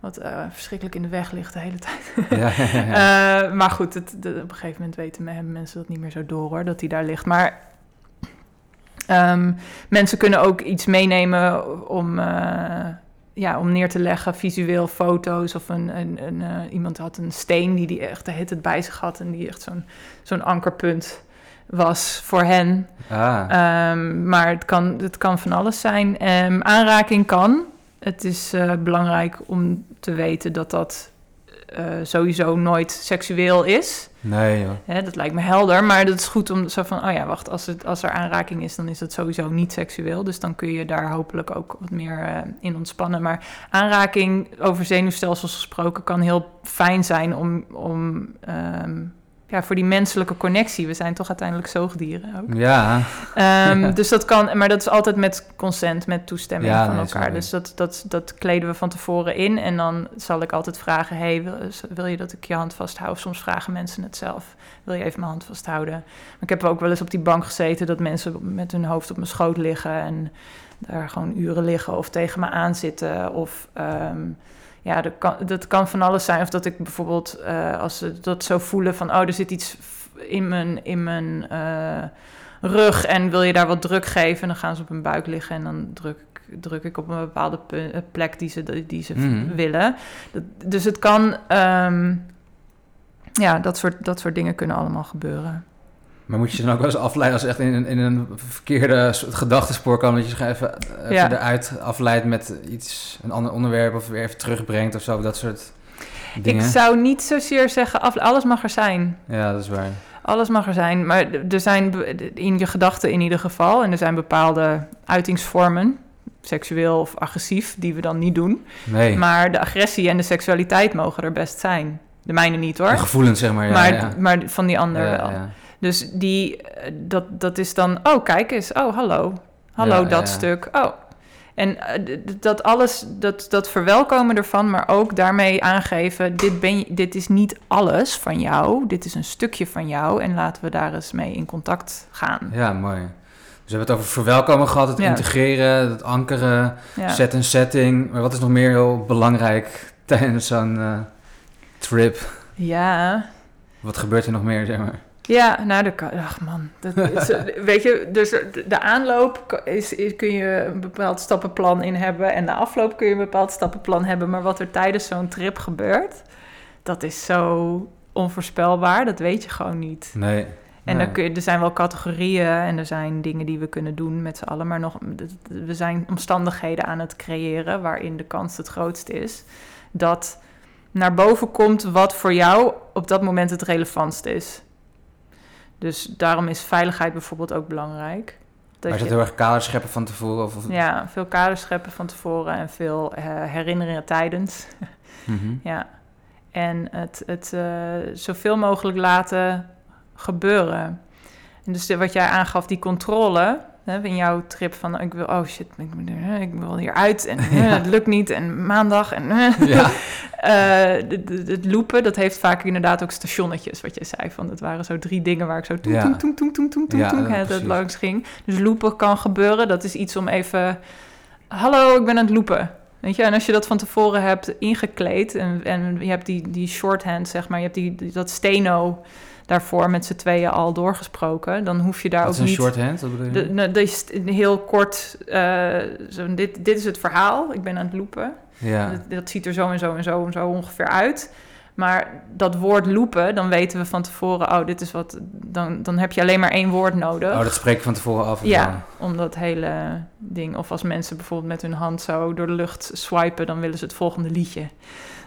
Wat verschrikkelijk in de weg ligt de hele tijd. Ja, ja, ja, ja. Maar goed, het, de- op een gegeven moment weten me- hebben mensen dat niet meer zo door hoor, dat die daar ligt. Maar ehm, mensen kunnen ook iets meenemen om, eh, ja, om neer te leggen, visueel foto's. Of een, een, een, eh, iemand had een steen die die echt de tijd bij zich had en die echt zo'n zo'n ankerpunt was voor hen. Ah, Ehm, maar het kan, het kan van alles zijn. Ehm, aanraking kan. Het is eh, belangrijk om te weten dat dat eh, sowieso nooit seksueel is. nee. Hè, dat lijkt me helder, maar dat is goed om zo van... oh ja, wacht, als, het, als er aanraking is, dan is dat sowieso niet seksueel. Dus dan kun je daar hopelijk ook wat meer eh, in ontspannen. Maar aanraking, over zenuwstelsels gesproken, kan heel fijn zijn om... om ehm, ja, voor die menselijke connectie. We zijn toch uiteindelijk zoogdieren ook. Ja, Ehm, Dus dat kan, maar dat is altijd met consent, met toestemming Ja, van nee, elkaar. Dus dat, dat, dat kleden we van tevoren in. En dan zal ik altijd vragen: hey, wil, wil je dat ik je hand vasthoud? Soms vragen mensen het zelf. Wil je even mijn hand vasthouden? Maar ik heb ook wel eens op die bank gezeten dat mensen met hun hoofd op mijn schoot liggen en daar gewoon uren liggen of tegen me aanzitten. Of ehm, ja, dat kan, dat kan van alles zijn. Of dat ik bijvoorbeeld, eh, als ze dat zo voelen van, oh, er zit iets in mijn, in mijn eh, rug en wil je daar wat druk geven, dan gaan ze op hun buik liggen en dan druk ik druk ik op een bepaalde eh, plek die ze, die ze Mhm. willen. Dat, dus het kan, ehm, ja, dat soort, dat soort dingen kunnen allemaal gebeuren. Maar moet je ze dan ook wel eens afleiden als je echt in, een- in een verkeerde gedachtenspoor kan, dat je ze even, even Ja. eruit afleidt met iets, een ander onderwerp of weer even terugbrengt of zo, dat soort dingen. Ik zou niet zozeer zeggen, af, alles mag er zijn. Ja, dat is waar. Alles mag er zijn, maar er zijn in je gedachten in ieder geval, en er zijn bepaalde uitingsvormen, seksueel of agressief, die we dan niet doen. Nee, Maar de agressie en de seksualiteit mogen er best zijn. De mijne niet hoor. de gevoelens zeg maar. Ja, maar, ja. maar van die andere Ja, wel. ja. Dus die, eh, dat, dat is dan, oh kijk eens, oh hallo, hallo Ja, dat ja, stuk, oh. En eh, dat alles, dat, dat verwelkomen ervan, maar ook daarmee aangeven, dit, ben je, dit is niet alles van jou, dit is een stukje van jou en laten we daar eens mee in contact gaan. Ja, mooi. Dus we hebben het over verwelkomen gehad, het Ja. integreren, het ankeren, Ja. set en setting. Maar wat is nog meer heel belangrijk tijdens zo'n eh, trip? ja, Wat gebeurt er nog meer, zeg maar? Ja, nou, de, ach man, dat is, weet je, dus de, aanloop is, is, kun je een bepaald stappenplan in hebben en de afloop kun je een bepaald stappenplan hebben, maar wat er tijdens zo'n trip gebeurt, dat is zo onvoorspelbaar, dat weet je gewoon niet. Nee. En nee. dan kun je, er zijn wel categorieën en er zijn dingen die we kunnen doen met z'n allen, maar nog, we zijn omstandigheden aan het creëren waarin de kans het grootst is dat naar boven komt wat voor jou op dat moment het relevantst is. Dus daarom is veiligheid bijvoorbeeld ook belangrijk. Dat Maar is je- dat heel erg kader scheppen van tevoren? Of, of- ja, veel kaders scheppen van tevoren en veel eh, herinneringen tijdens. Mhm. Ja. En het, het eh, zoveel mogelijk laten gebeuren. En dus de- wat jij aangaf, die controle. Hè, in jouw trip van, ik wil, oh shit, ik, ik wil hieruit en eh, het lukt niet en maandag en eh. Ja. Eh, het loopen, dat heeft vaak inderdaad ook stationnetjes, wat je zei. Van, dat waren zo drie dingen waar ik zo Ja. toem, toem, Ja, toem, ja, hè, dat precies. langs ging. Dus loopen kan gebeuren. Dat is iets om even... Hallo, ik ben aan het loopen. Weet je, en als je dat van tevoren hebt ingekleed... en, en je hebt die, die shorthand, zeg maar... je hebt die, die- dat steno daarvoor met z'n tweeën al doorgesproken... dan hoef je daar Dat is ook een niet... shorthand, wat bedoel je? De, nou, dat is heel kort, eh, zo, dit, dit is het verhaal, ik ben aan het loopen. ja. Dat, dat ziet er zo en zo en zo en zo ongeveer uit. Maar dat woord loopen, dan weten we van tevoren, oh, dit is wat. Dan, dan heb je alleen maar één woord nodig. Oh, dat spreek je van tevoren af. ja, om dat hele ding. Of als mensen bijvoorbeeld met hun hand zo door de lucht swipen, dan willen ze het volgende liedje.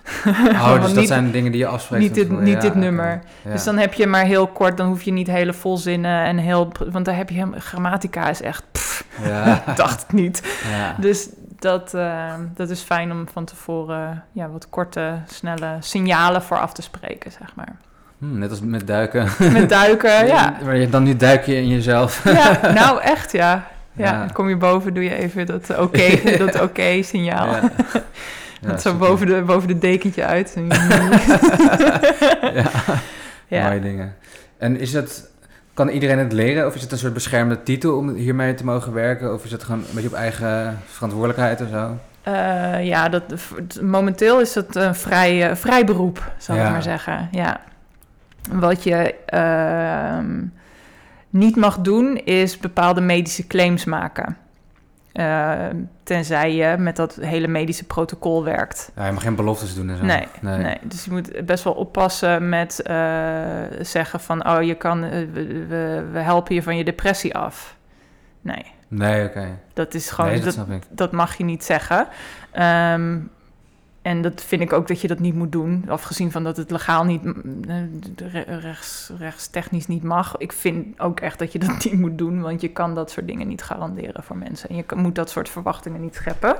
Oh, dus dat niet- zijn dingen die je afspreekt niet dit, niet Ja, dit nummer. Ja. Dus dan heb je maar heel kort, dan hoef je niet hele volzinnen en heel. Want daar heb je helemaal. Grammatica is echt. pff, Ja. dacht het niet. ja. Dus dat, eh, dat is fijn om van tevoren ja, wat korte, snelle signalen voor af te spreken, zeg maar. Hm, net als met duiken. Met duiken, ja. Maar je, dan nu duik je in jezelf. ja. Nou, echt, ja. Ja, kom je boven, doe je even dat oké dat oké signaal. Ja. Dat zo boven de, boven de dekentje uit. ja. ja. Mooie dingen. En is het, kan iedereen het leren? Of is het een soort beschermde titel om hiermee te mogen werken? Of is het gewoon een beetje op eigen verantwoordelijkheid of zo? Eh, ja, dat, momenteel is het een vrij, eh, vrij beroep, Ja. ik maar zeggen. Ja. Wat je ehm, niet mag doen, is bepaalde medische claims maken. Ehm, tenzij je met dat hele medische protocol werkt. Ja, je mag geen beloftes doen en zo. Nee, nee. dus je moet best wel oppassen met eh, zeggen van... oh, je kan, eh, we, we, helpen je van je depressie af. Nee, Nee, oké. dat is gewoon... Nee, dat dat mag je niet zeggen. Ehm, en dat vind ik ook dat je dat niet moet doen. Afgezien van dat het legaal niet, eh, re- rechts, rechtstechnisch niet mag. Ik vind ook echt dat je dat niet moet doen. Want je kan dat soort dingen niet garanderen voor mensen. En je moet dat soort verwachtingen niet scheppen.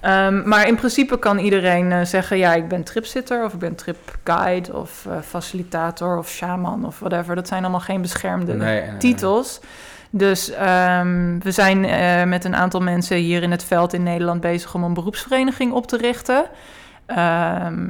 Ehm, maar in principe kan iedereen eh, zeggen... ja, ik ben tripsitter of ik ben tripguide... of eh, facilitator of shaman of whatever. Dat zijn allemaal geen beschermde Nee, nee, nee. Dus ehm, we zijn eh, met een aantal mensen hier in het veld in Nederland bezig om een beroepsvereniging op te richten. Ehm,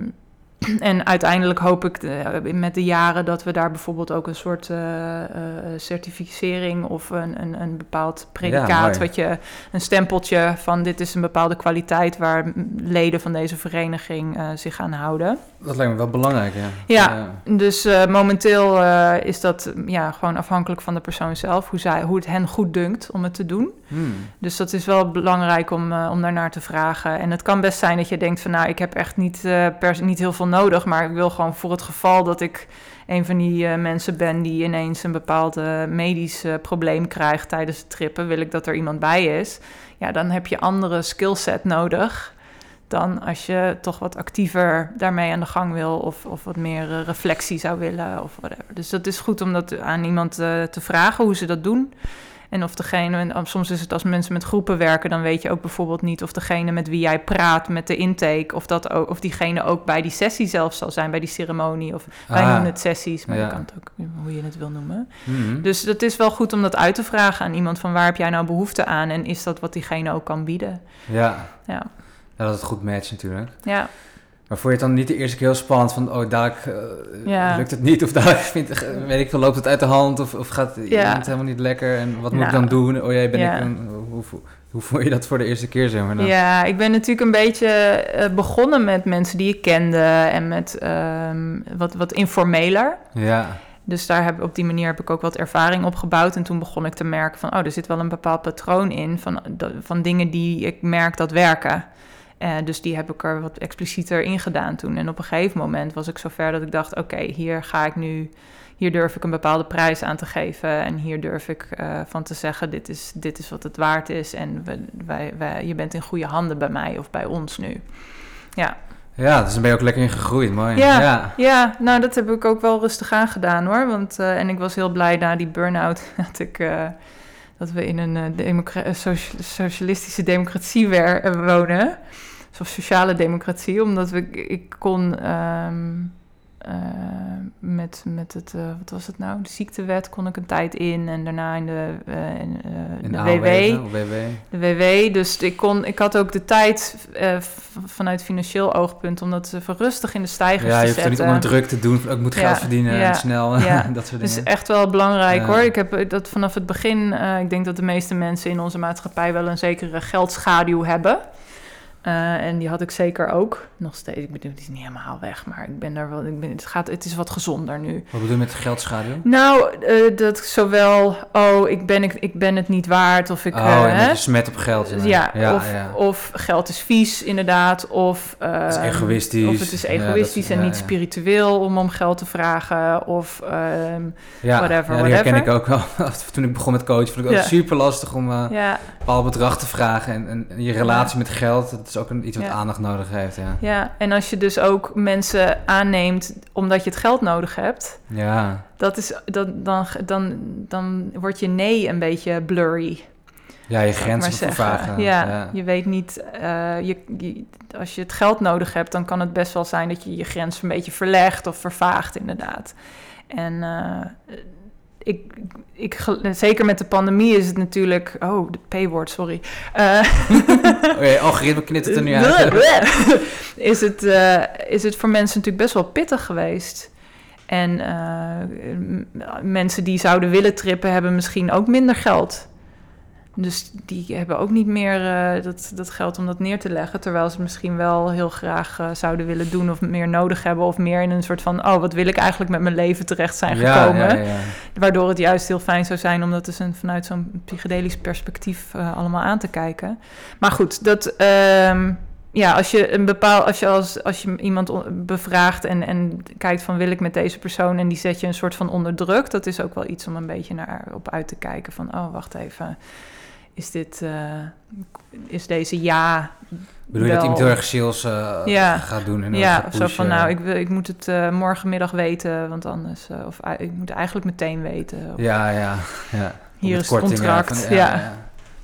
en uiteindelijk hoop ik eh, met de jaren dat we daar bijvoorbeeld ook een soort eh, eh, certificering of een, een, een bepaald predicaat, wat je een stempeltje van dit is een bepaalde kwaliteit waar leden van deze vereniging eh, zich aan houden. Dat lijkt me wel belangrijk, ja. Ja. Dus eh, momenteel eh, is dat ja, gewoon afhankelijk van de persoon zelf, hoe, zij, hoe het hen goed dunkt om het te doen. Hmm. Dus dat is wel belangrijk om, uh, om daarnaar te vragen. En het kan best zijn dat je denkt van nou, ik heb echt niet, uh, per, niet heel veel nodig, maar ik wil gewoon voor het geval dat ik een van die uh, mensen ben die ineens een bepaald medisch probleem krijgt tijdens het trippen, wil ik dat er iemand bij is. Ja, dan heb je andere skillset nodig dan als je toch wat actiever daarmee aan de gang wil of, of wat meer reflectie zou willen of whatever. Dus dat is goed om dat aan iemand te vragen hoe ze dat doen. En of degene, en soms is het als mensen met groepen werken, dan weet je ook bijvoorbeeld niet of degene met wie jij praat met de intake, of, dat ook, of diegene ook bij die sessie zelf zal zijn, bij die ceremonie. Of wij Ah. noemen het sessies, maar Ja. je kan het ook hoe je het wil noemen. Mhm. Dus het is wel goed om dat uit te vragen aan iemand van waar heb jij nou behoefte aan en is dat wat diegene ook kan bieden. ja. Ja, ja, dat het goed matcht natuurlijk. ja. Maar vond je het dan niet de eerste keer heel spannend van, oh, dadelijk eh, Ja. lukt het niet, of dadelijk vindt, weet ik veel, loopt het uit de hand, of, of gaat Ja. iemand helemaal niet lekker, en wat moet ik Nou, dan doen? Oh jee, ben ja. ik een, hoe, vond je dat voor de eerste keer, zeg maar? dan? Ja, ik ben natuurlijk een beetje eh, begonnen met mensen die ik kende en met ehm, wat, wat informeler. Ja, Dus daar heb, op die manier heb ik ook wat ervaring opgebouwd. En toen begon ik te merken van, oh, er zit wel een bepaald patroon in van, van dingen die ik merk dat werken. Eh, dus die heb ik er wat explicieter in gedaan toen. En op een gegeven moment was ik zover dat ik dacht, oké, hier ga ik nu, hier durf ik een bepaalde prijs aan te geven. En hier durf ik eh, van te zeggen, dit is, dit is wat het waard is. En we, wij, wij, je bent in goede handen bij mij of bij ons nu. Ja, ja, dus dan ben je ook lekker in gegroeid, mooi. Ja. ja. ja, nou dat heb ik ook wel rustig aangedaan hoor. Want, eh, en ik was heel blij na die burn-out dat, ik, dat we in een eh, eh, socia- socialistische democratie eh, wonen. Of sociale democratie, omdat we, ik kon ehm, eh, met, met het, eh, wat was het nou, de ziektewet kon ik een tijd in. En daarna in de, eh, in, In de AOW, WW. De WW, dus ik, kon, ik had ook de tijd vanuit financieel oogpunt om dat even rustig in de stijgers Ja, te je hoeft er niet zetten. onder druk te doen, ik moet Ja, geld verdienen ja, en snel, ja. dat soort is dingen. echt wel belangrijk Ja. hoor. Ik heb dat vanaf het begin, ik denk dat de meeste mensen in onze maatschappij wel een zekere geldschaduw hebben. Eh, en die had ik zeker ook. Nog steeds, ik bedoel, die is niet helemaal weg, maar ik ben daar wel, ik ben, het, gaat, het is wat gezonder nu. Wat bedoel je met geldschaduw? Nou, eh, dat zowel, oh, ik ben, ik, ik ben het niet waard, of ik... oh, eh, en hè? dat je smet op geld. Ja, Ja, of, ja. of geld is vies, inderdaad. Of, Het is egoïstisch. Of het is Ja, egoïstisch dat- en niet spiritueel om om geld te vragen. Of ehm, ja, whatever, ja, die herken ik ook wel. Toen ik begon met coachen, vond ik ook super lastig om eh, een bepaald bedrag te vragen. En, en, en je relatie met geld, dat is ook een, iets wat Ja. aandacht nodig heeft. Ja, ja, en als je dus ook mensen aanneemt omdat je het geld nodig hebt, ja. dat is, dat, dan, dan, dan wordt je nee een beetje blurry. ja je grenzen vervagen. Ja, ja. je weet niet, eh, je, je- als je het geld nodig hebt, dan kan het best wel zijn dat je je grens een beetje verlegt of vervaagt, inderdaad. En eh, ik, ik, zeker met de pandemie is het natuurlijk. Oh, de P-woord, sorry. Eh, Oh, ja, algoritme knittert er nu uit. is, het, eh, is het voor mensen natuurlijk best wel pittig geweest. En eh, mensen die zouden willen trippen, hebben misschien ook minder geld. Dus die hebben ook niet meer eh, dat, dat geld om dat neer te leggen. Terwijl ze het misschien wel heel graag eh, zouden willen doen of meer nodig hebben. Of meer in een soort van, oh, wat wil ik eigenlijk met mijn leven terecht zijn ja, gekomen. ja, ja. Waardoor het juist heel fijn zou zijn om dat dus een, vanuit zo'n psychedelisch perspectief eh, allemaal aan te kijken. Maar goed, dat, ehm, ja, als je een bepaal, als je als, als je iemand bevraagt en, en kijkt van wil ik met deze persoon en die zet je een soort van onder druk, dat is ook wel iets om een beetje naar op uit te kijken van oh wacht even, is dit, eh, is deze ja Bedoel je dat iemand heel erg sales eh, Ja. gaat doen? En ja, zo van nou, ik, wil, ik moet het eh, morgenmiddag weten, want anders, of ik moet eigenlijk meteen weten. Of, Ja, ja, ja. Hier is het contract, van- ja.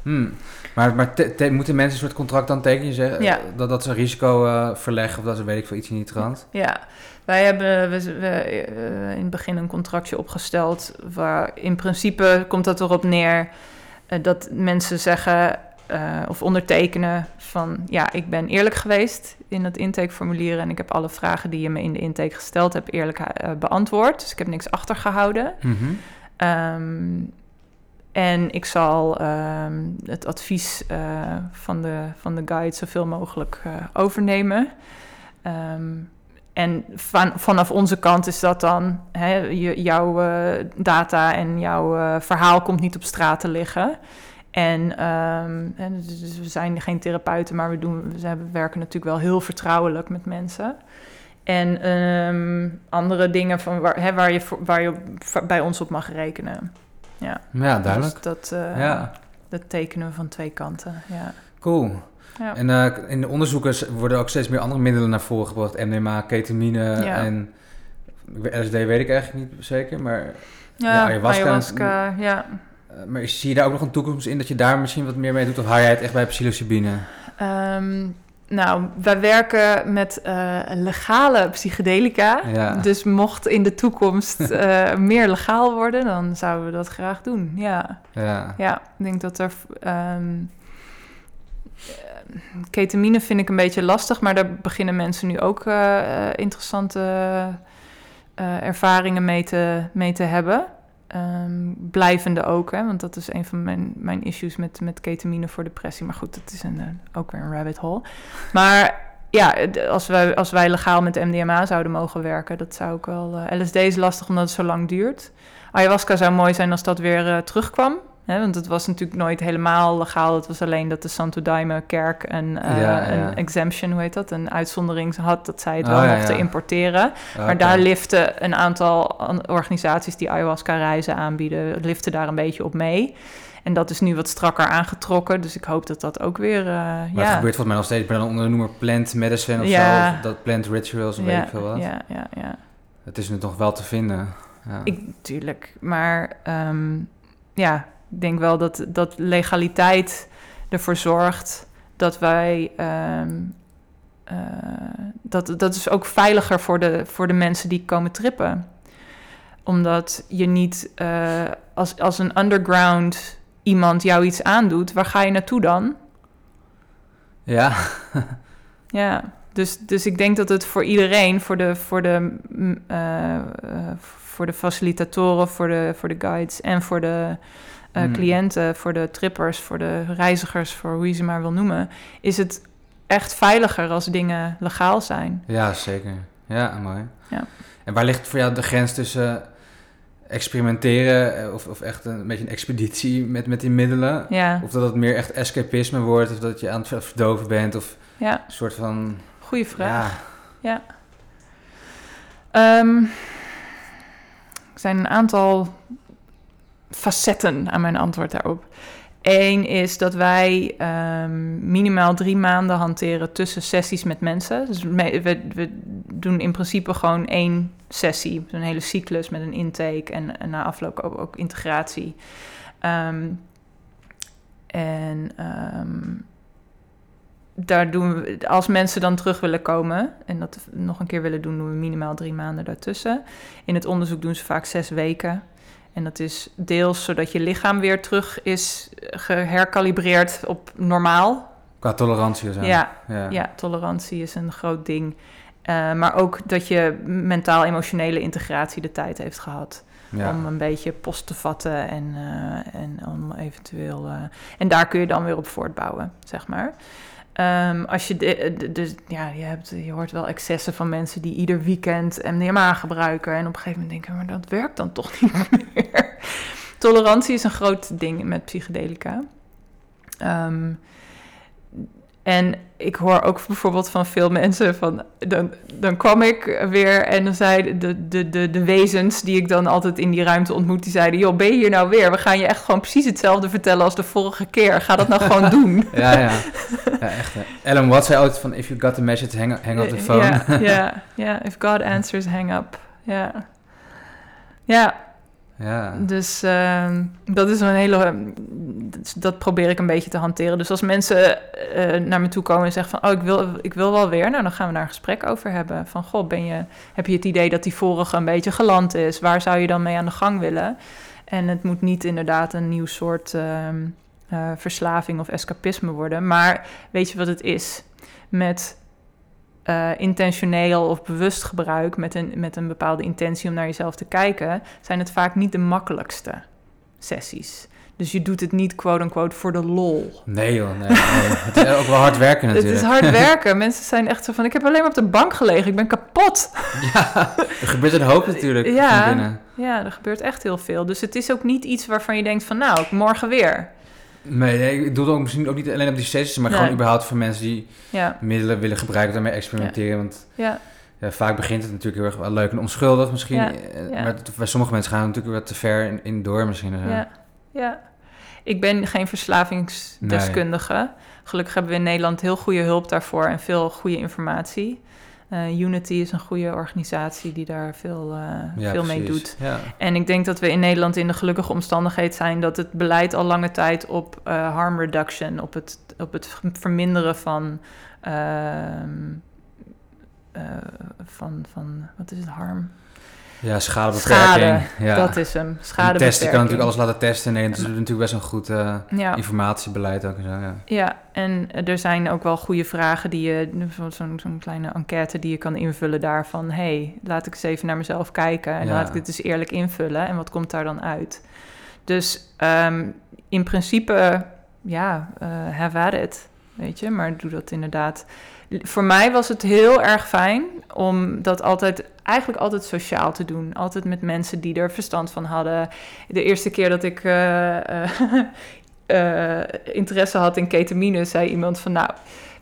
Hmm. Maar, maar te- te- moeten mensen een soort contract dan tekenen? Je zegt, Ja. dat, dat ze risico verleggen of dat ze weet ik veel iets in die trant? Ja, wij hebben we, we, in het begin een contractje opgesteld waar in principe komt dat erop neer dat mensen zeggen eh, of ondertekenen van ja, ik ben eerlijk geweest in het intakeformulier en ik heb alle vragen die je me in de intake gesteld hebt eerlijk eh, beantwoord. Dus ik heb niks achtergehouden. Mhm. Ehm, en ik zal ehm, het advies eh, van, de, van de guide zoveel mogelijk eh, overnemen. Ehm, en van, vanaf onze kant is dat dan, hè, je, jouw eh, data en jouw eh, verhaal komt niet op straat te liggen. En, ehm, en dus dus we zijn geen therapeuten, maar we, doen, we hebben- werken natuurlijk wel heel vertrouwelijk met mensen. En ehm, andere dingen van waar, hè, waar, je, waar je op- bij ons op mag rekenen. Ja, Ja, duidelijk. Dus dat, eh, Ja, dat tekenen we van twee kanten. Ja. cool. Ja. En eh, in de onderzoeken worden ook steeds meer andere middelen naar voren gebracht. MDMA, ketamine Ja. en... LSD weet ik eigenlijk niet zeker, maar... Ja, Ja, ayahuasca- ayahuasca, ja. eh, maar zie je daar ook nog een toekomst in dat je daar misschien wat meer mee doet? Of hou jij het echt bij psilocybine? Ehm, nou, wij werken met eh, legale psychedelica. Ja. Dus mocht in de toekomst meer legaal worden, dan zouden we dat graag doen. Ja, Ja. ja ik denk dat er. ehm, eh, ketamine vind ik een beetje lastig, maar daar beginnen mensen nu ook eh, eh, interessante eh, ervaringen mee te, mee te hebben. Ehm, blijvende ook, hè, want dat is een van mijn, mijn issues met, met ketamine voor depressie. Maar goed, dat is een, ook weer een rabbit hole. Maar ja, als wij, als wij legaal met MDMA zouden mogen werken, dat zou ook wel... LSD is lastig omdat het zo lang duurt. Ayahuasca zou mooi zijn als dat weer terugkwam. Want het was natuurlijk nooit helemaal legaal. Het was alleen dat de Santo Daime kerk een, eh, Ja, ja. een exemption, hoe heet dat? Een uitzondering had dat zij het Oh, wel ja, mochten importeren. Maar daar liften een aantal an- organisaties die ayahuasca-reizen aanbieden, liften daar een beetje op mee. En dat is nu wat strakker aangetrokken, dus ik hoop dat dat ook weer... eh, Maar het gebeurt volgens mij nog steeds bij dan onder de noemer plant medicine of Ja. zo. Of dat plant rituals of weet ja, ik veel wat. Ja, ja, ja. Het is nu nog wel te vinden. Ja. Ik, tuurlijk, maar ehm, ja, ik denk wel dat, dat legaliteit ervoor zorgt dat wij... ehm, eh, dat, dat is ook veiliger voor de, voor de mensen die komen trippen. Omdat je niet eh, als, als een underground iemand jou iets aandoet, waar ga je naartoe dan? ja. Ja, dus, dus ik denk dat het voor iedereen, voor de, voor de, mm, eh, voor de facilitatoren, voor de, voor de guides en voor de eh, Hmm. cliënten, voor de trippers, voor de reizigers, voor hoe je ze maar wil noemen, is het echt veiliger als dingen legaal zijn. Ja, zeker. Ja, mooi. Ja. En waar ligt voor jou de grens tussen experimenteren eh, of, of echt een beetje een expeditie met, met die middelen? Ja, Of dat het meer echt escapisme wordt, of dat je aan het verdoven bent, of ja, een soort van... goede vraag. Ja, Ehm, er zijn een aantal facetten aan mijn antwoord daarop. Eén is dat wij ehm, minimaal drie maanden hanteren tussen sessies met mensen. Dus we, we doen in principe gewoon één sessie, een hele cyclus met een intake en, en na afloop ook, ook integratie. Ehm, en ehm, daar doen we, als mensen dan terug willen komen en dat nog een keer willen doen, doen we minimaal drie maanden daartussen. In het onderzoek doen ze vaak zes weken. En dat is deels zodat je lichaam weer terug is geherkalibreerd op normaal. qua tolerantie zo. Ja, ja. ja, tolerantie is een groot ding. Eh, maar ook dat je mentaal-emotionele integratie de tijd heeft gehad Ja. om een beetje post te vatten en, eh, en om eventueel. eh, en daar kun je dan weer op voortbouwen, zeg maar. Ehm, als je, de, dus ja, je, hebt, je hoort wel excessen van mensen die ieder weekend MDMA gebruiken en op een gegeven moment denken, maar dat werkt dan toch niet meer. Tolerantie is een groot ding met psychedelica. Ehm, en ik hoor ook bijvoorbeeld van veel mensen van... Dan, dan kwam ik weer en dan zeiden de, de, de, de wezens die ik dan altijd in die ruimte ontmoet... die zeiden, joh, ben je hier nou weer? We gaan je echt gewoon precies hetzelfde vertellen als de vorige keer. Ga dat nou gewoon doen. Ja, ja. ja echt. Alan Watts zei ooit van, if you got the message, hang, hang up the phone. Ja, ja, ja. If God answers, hang up. Ja. Ja, ja. Dus ehm, dat is een hele. dat- probeer ik een beetje te hanteren. Dus als mensen eh, naar me toe komen en zeggen van, oh, ik wil, ik wil wel weer, nou dan gaan we daar een gesprek over hebben. Van, goh, ben je, heb je het idee dat die vorige een beetje geland is? Waar zou je dan mee aan de gang willen? En het moet niet inderdaad een nieuw soort ehm, eh, verslaving of escapisme worden. Maar weet je wat het is? Met eh, intentioneel of bewust gebruik, met een, met een bepaalde intentie om naar jezelf te kijken, zijn het vaak niet de makkelijkste sessies. Dus je doet het niet quote-unquote voor de lol. Nee joh, nee, nee. Het is ook wel hard werken Het natuurlijk. is hard werken. Mensen zijn echt zo van, ik heb alleen maar op de bank gelegen, ik ben kapot. Ja, er gebeurt een hoop natuurlijk Ja. binnen. Ja, er gebeurt echt heel veel. Dus het is ook niet iets waarvan je denkt van, nou, morgen weer. Nee, ik doe het ook misschien ook niet alleen op die sessies, maar Nee. gewoon überhaupt voor mensen die Ja, middelen willen gebruiken, daarmee experimenteren. Want ja, ja, vaak begint het natuurlijk heel erg wel leuk en onschuldig misschien. Eh. Maar bij sommige mensen gaan het natuurlijk wat te ver in, in door misschien. eh. ja, ja. Ik ben geen verslavingsdeskundige. Gelukkig hebben we in Nederland heel goede hulp daarvoor en veel goede informatie. Eh, Unity is een goede organisatie die daar veel, eh, Ja, veel mee precies. doet. Ja. En ik denk dat we in Nederland in de gelukkige omstandigheid zijn dat het beleid al lange tijd op eh, harm reduction, op het, op het verminderen van, ehm, eh, van, van, wat is het, harm? Ja, schadebeperking. Schade, ja. Dat is hem, En testen, kan natuurlijk alles laten testen. Nee, het is natuurlijk best een goed eh, Ja. informatiebeleid ook en zo. Ja. Ja, en er zijn ook wel goede vragen die je, zo- zo'n zo'n kleine enquête die je kan invullen daarvan. hey, laat ik eens even naar mezelf kijken en Ja. laat ik dit eens eerlijk invullen en wat komt daar dan uit? Dus ehm, in principe, ja, eh have at it, weet je, maar doe dat inderdaad. Voor mij was het heel erg fijn om dat altijd, eigenlijk altijd sociaal te doen. Altijd met mensen die er verstand van hadden. De eerste keer dat ik eh, eh, eh, interesse had in ketamine, zei iemand van, nou,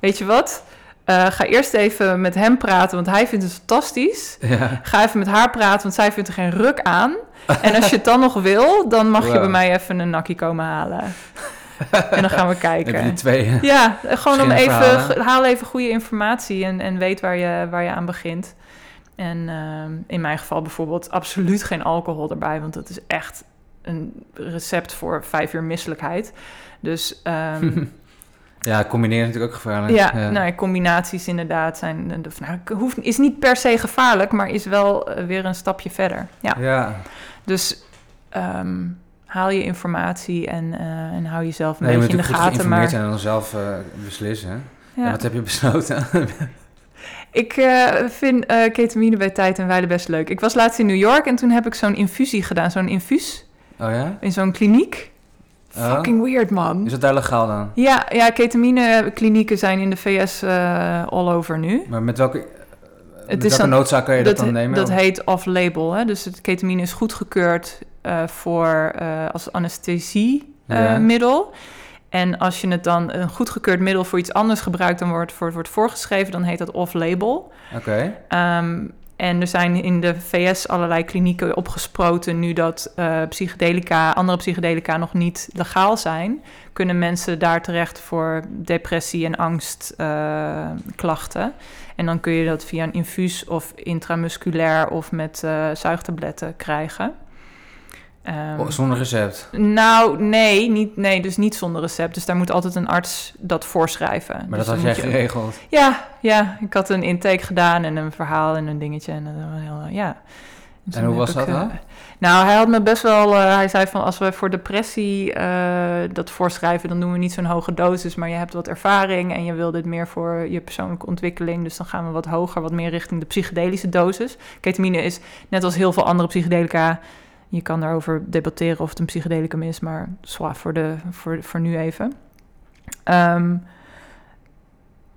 weet je wat? Ga eerst even met hem praten, want hij vindt het fantastisch. Ja. Ga even met haar praten, want zij vindt er geen ruk aan. En als je het dan nog wil, dan mag je bij mij even een nakkie komen halen. en dan gaan we Dan heb je kijken. die twee. Ja, gewoon om even, verhalen. haal even goede informatie en, en weet waar je, waar je aan begint. En ehm, in mijn geval bijvoorbeeld absoluut geen alcohol erbij, want dat is echt een recept voor vijf uur misselijkheid. Dus ehm, Ja, combineren natuurlijk ook gevaarlijk. ja, Nou, combinaties inderdaad zijn, of nou, hoeft, is niet per se gevaarlijk, maar is wel eh, weer een stapje verder. Ja, ja. dus ehm, haal je informatie en, eh, en hou jezelf een Nee, je moet beetje in de natuurlijk goed gaten. geïnformeerd Maar zijn en dan zelf eh, beslissen. ja. En wat heb je besloten? Ik eh, vind ketamine bij tijd en wijle best leuk. Ik was laatst in New York en toen heb ik zo'n infusie gedaan. Zo'n infuus oh ja? in zo'n kliniek. Oh. Fucking weird, man. Is het daar legaal dan? Ja, ja ketamine klinieken zijn in de VS all over nu. Maar met welke, met is welke dan- noodzaak kan je dat, dan nemen? dat heet off-label. Hè? Dus het ketamine is goedgekeurd voor, eh, als anesthesiemiddel. Ja. en als je het dan een goedgekeurd middel voor iets anders gebruikt... dan wordt voor, wordt voorgeschreven, dan heet dat off-label. Oké. Ehm, en er zijn in de VS allerlei klinieken opgesproten nu dat eh, psychedelica, andere psychedelica nog niet legaal zijn. Kunnen mensen daar terecht voor depressie en angstklachten. en dan kun je dat via een infuus of intramusculair of met eh, zuigtabletten krijgen. Ehm, Oh, zonder recept. nou, nee, niet, nee, dus niet zonder recept. Dus daar moet altijd een arts dat voorschrijven. Maar Dus dat had jij je- geregeld. ja, ja, ik had een intake gedaan en een verhaal en een dingetje. En, heel, eh, ja. toen hoe heb was ik, dat eh, dan? nou, hij had me best wel... eh, hij zei van, als we voor depressie dat voorschrijven... dan doen we niet zo'n hoge dosis, maar je hebt wat ervaring... en je wil dit meer voor je persoonlijke ontwikkeling. Dus dan gaan we wat hoger, wat meer richting de psychedelische dosis. Ketamine is, net als heel veel andere psychedelica... je kan daarover debatteren of het een psychedelicum is... maar zwaar voor, de, voor, voor nu even. Ehm,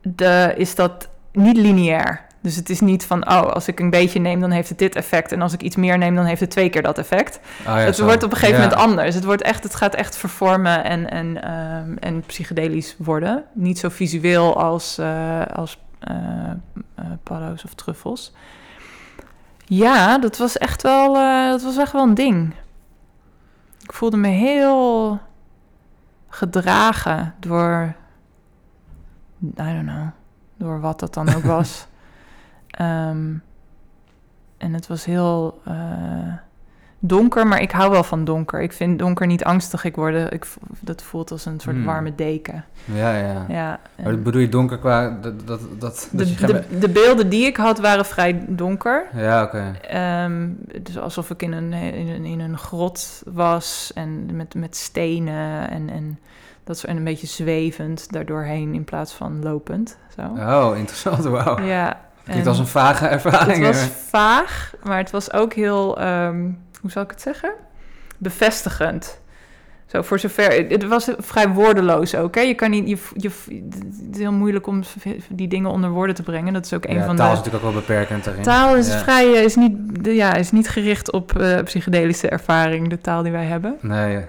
de, is dat niet lineair. Dus het is niet van, oh, als ik een beetje neem, dan heeft het dit effect. En als ik iets meer neem, dan heeft het twee keer dat effect. Oh, ja, het zo. wordt op een gegeven Ja. moment anders. Het, wordt echt, het gaat echt vervormen en, en, ehm, en psychedelisch worden. Niet zo visueel als, eh, als eh, paddo's of truffels. Ja, dat was echt wel, eh, dat was echt wel een ding. Ik voelde me heel gedragen door, I don't know, door wat dat dan ook was. Ehm, en het was heel eh, donker, maar ik hou wel van donker. Ik vind donker niet angstig ik worden. Ik, dat voelt als een soort Hmm. warme deken. Ja, ja. Ja, Maar bedoel je donker qua... Dat, dat, dat, de, de, de beelden die ik had waren vrij donker. Ja, oké. Dus alsof ik in een, in een, in een grot was en met, met stenen en, en dat soort, en een beetje zwevend daardoorheen in plaats van lopend. Zo. Oh, interessant. Wauw. Ja. Klinkt en als een vage ervaring. het was vaag, maar het was ook heel, ehm, hoe zal ik het zeggen? Bevestigend. Zo, voor zover. Het was vrij woordeloos ook. Hè? Je kan niet. Je, je, het is heel moeilijk om die dingen onder woorden te brengen. Dat is ook een ja, van taal de. is natuurlijk ook wel beperkend daarin. Taal is Ja. vrij, eh, is niet, de- ja, is niet gericht op eh, psychedelische ervaring, de taal die wij hebben. Nee,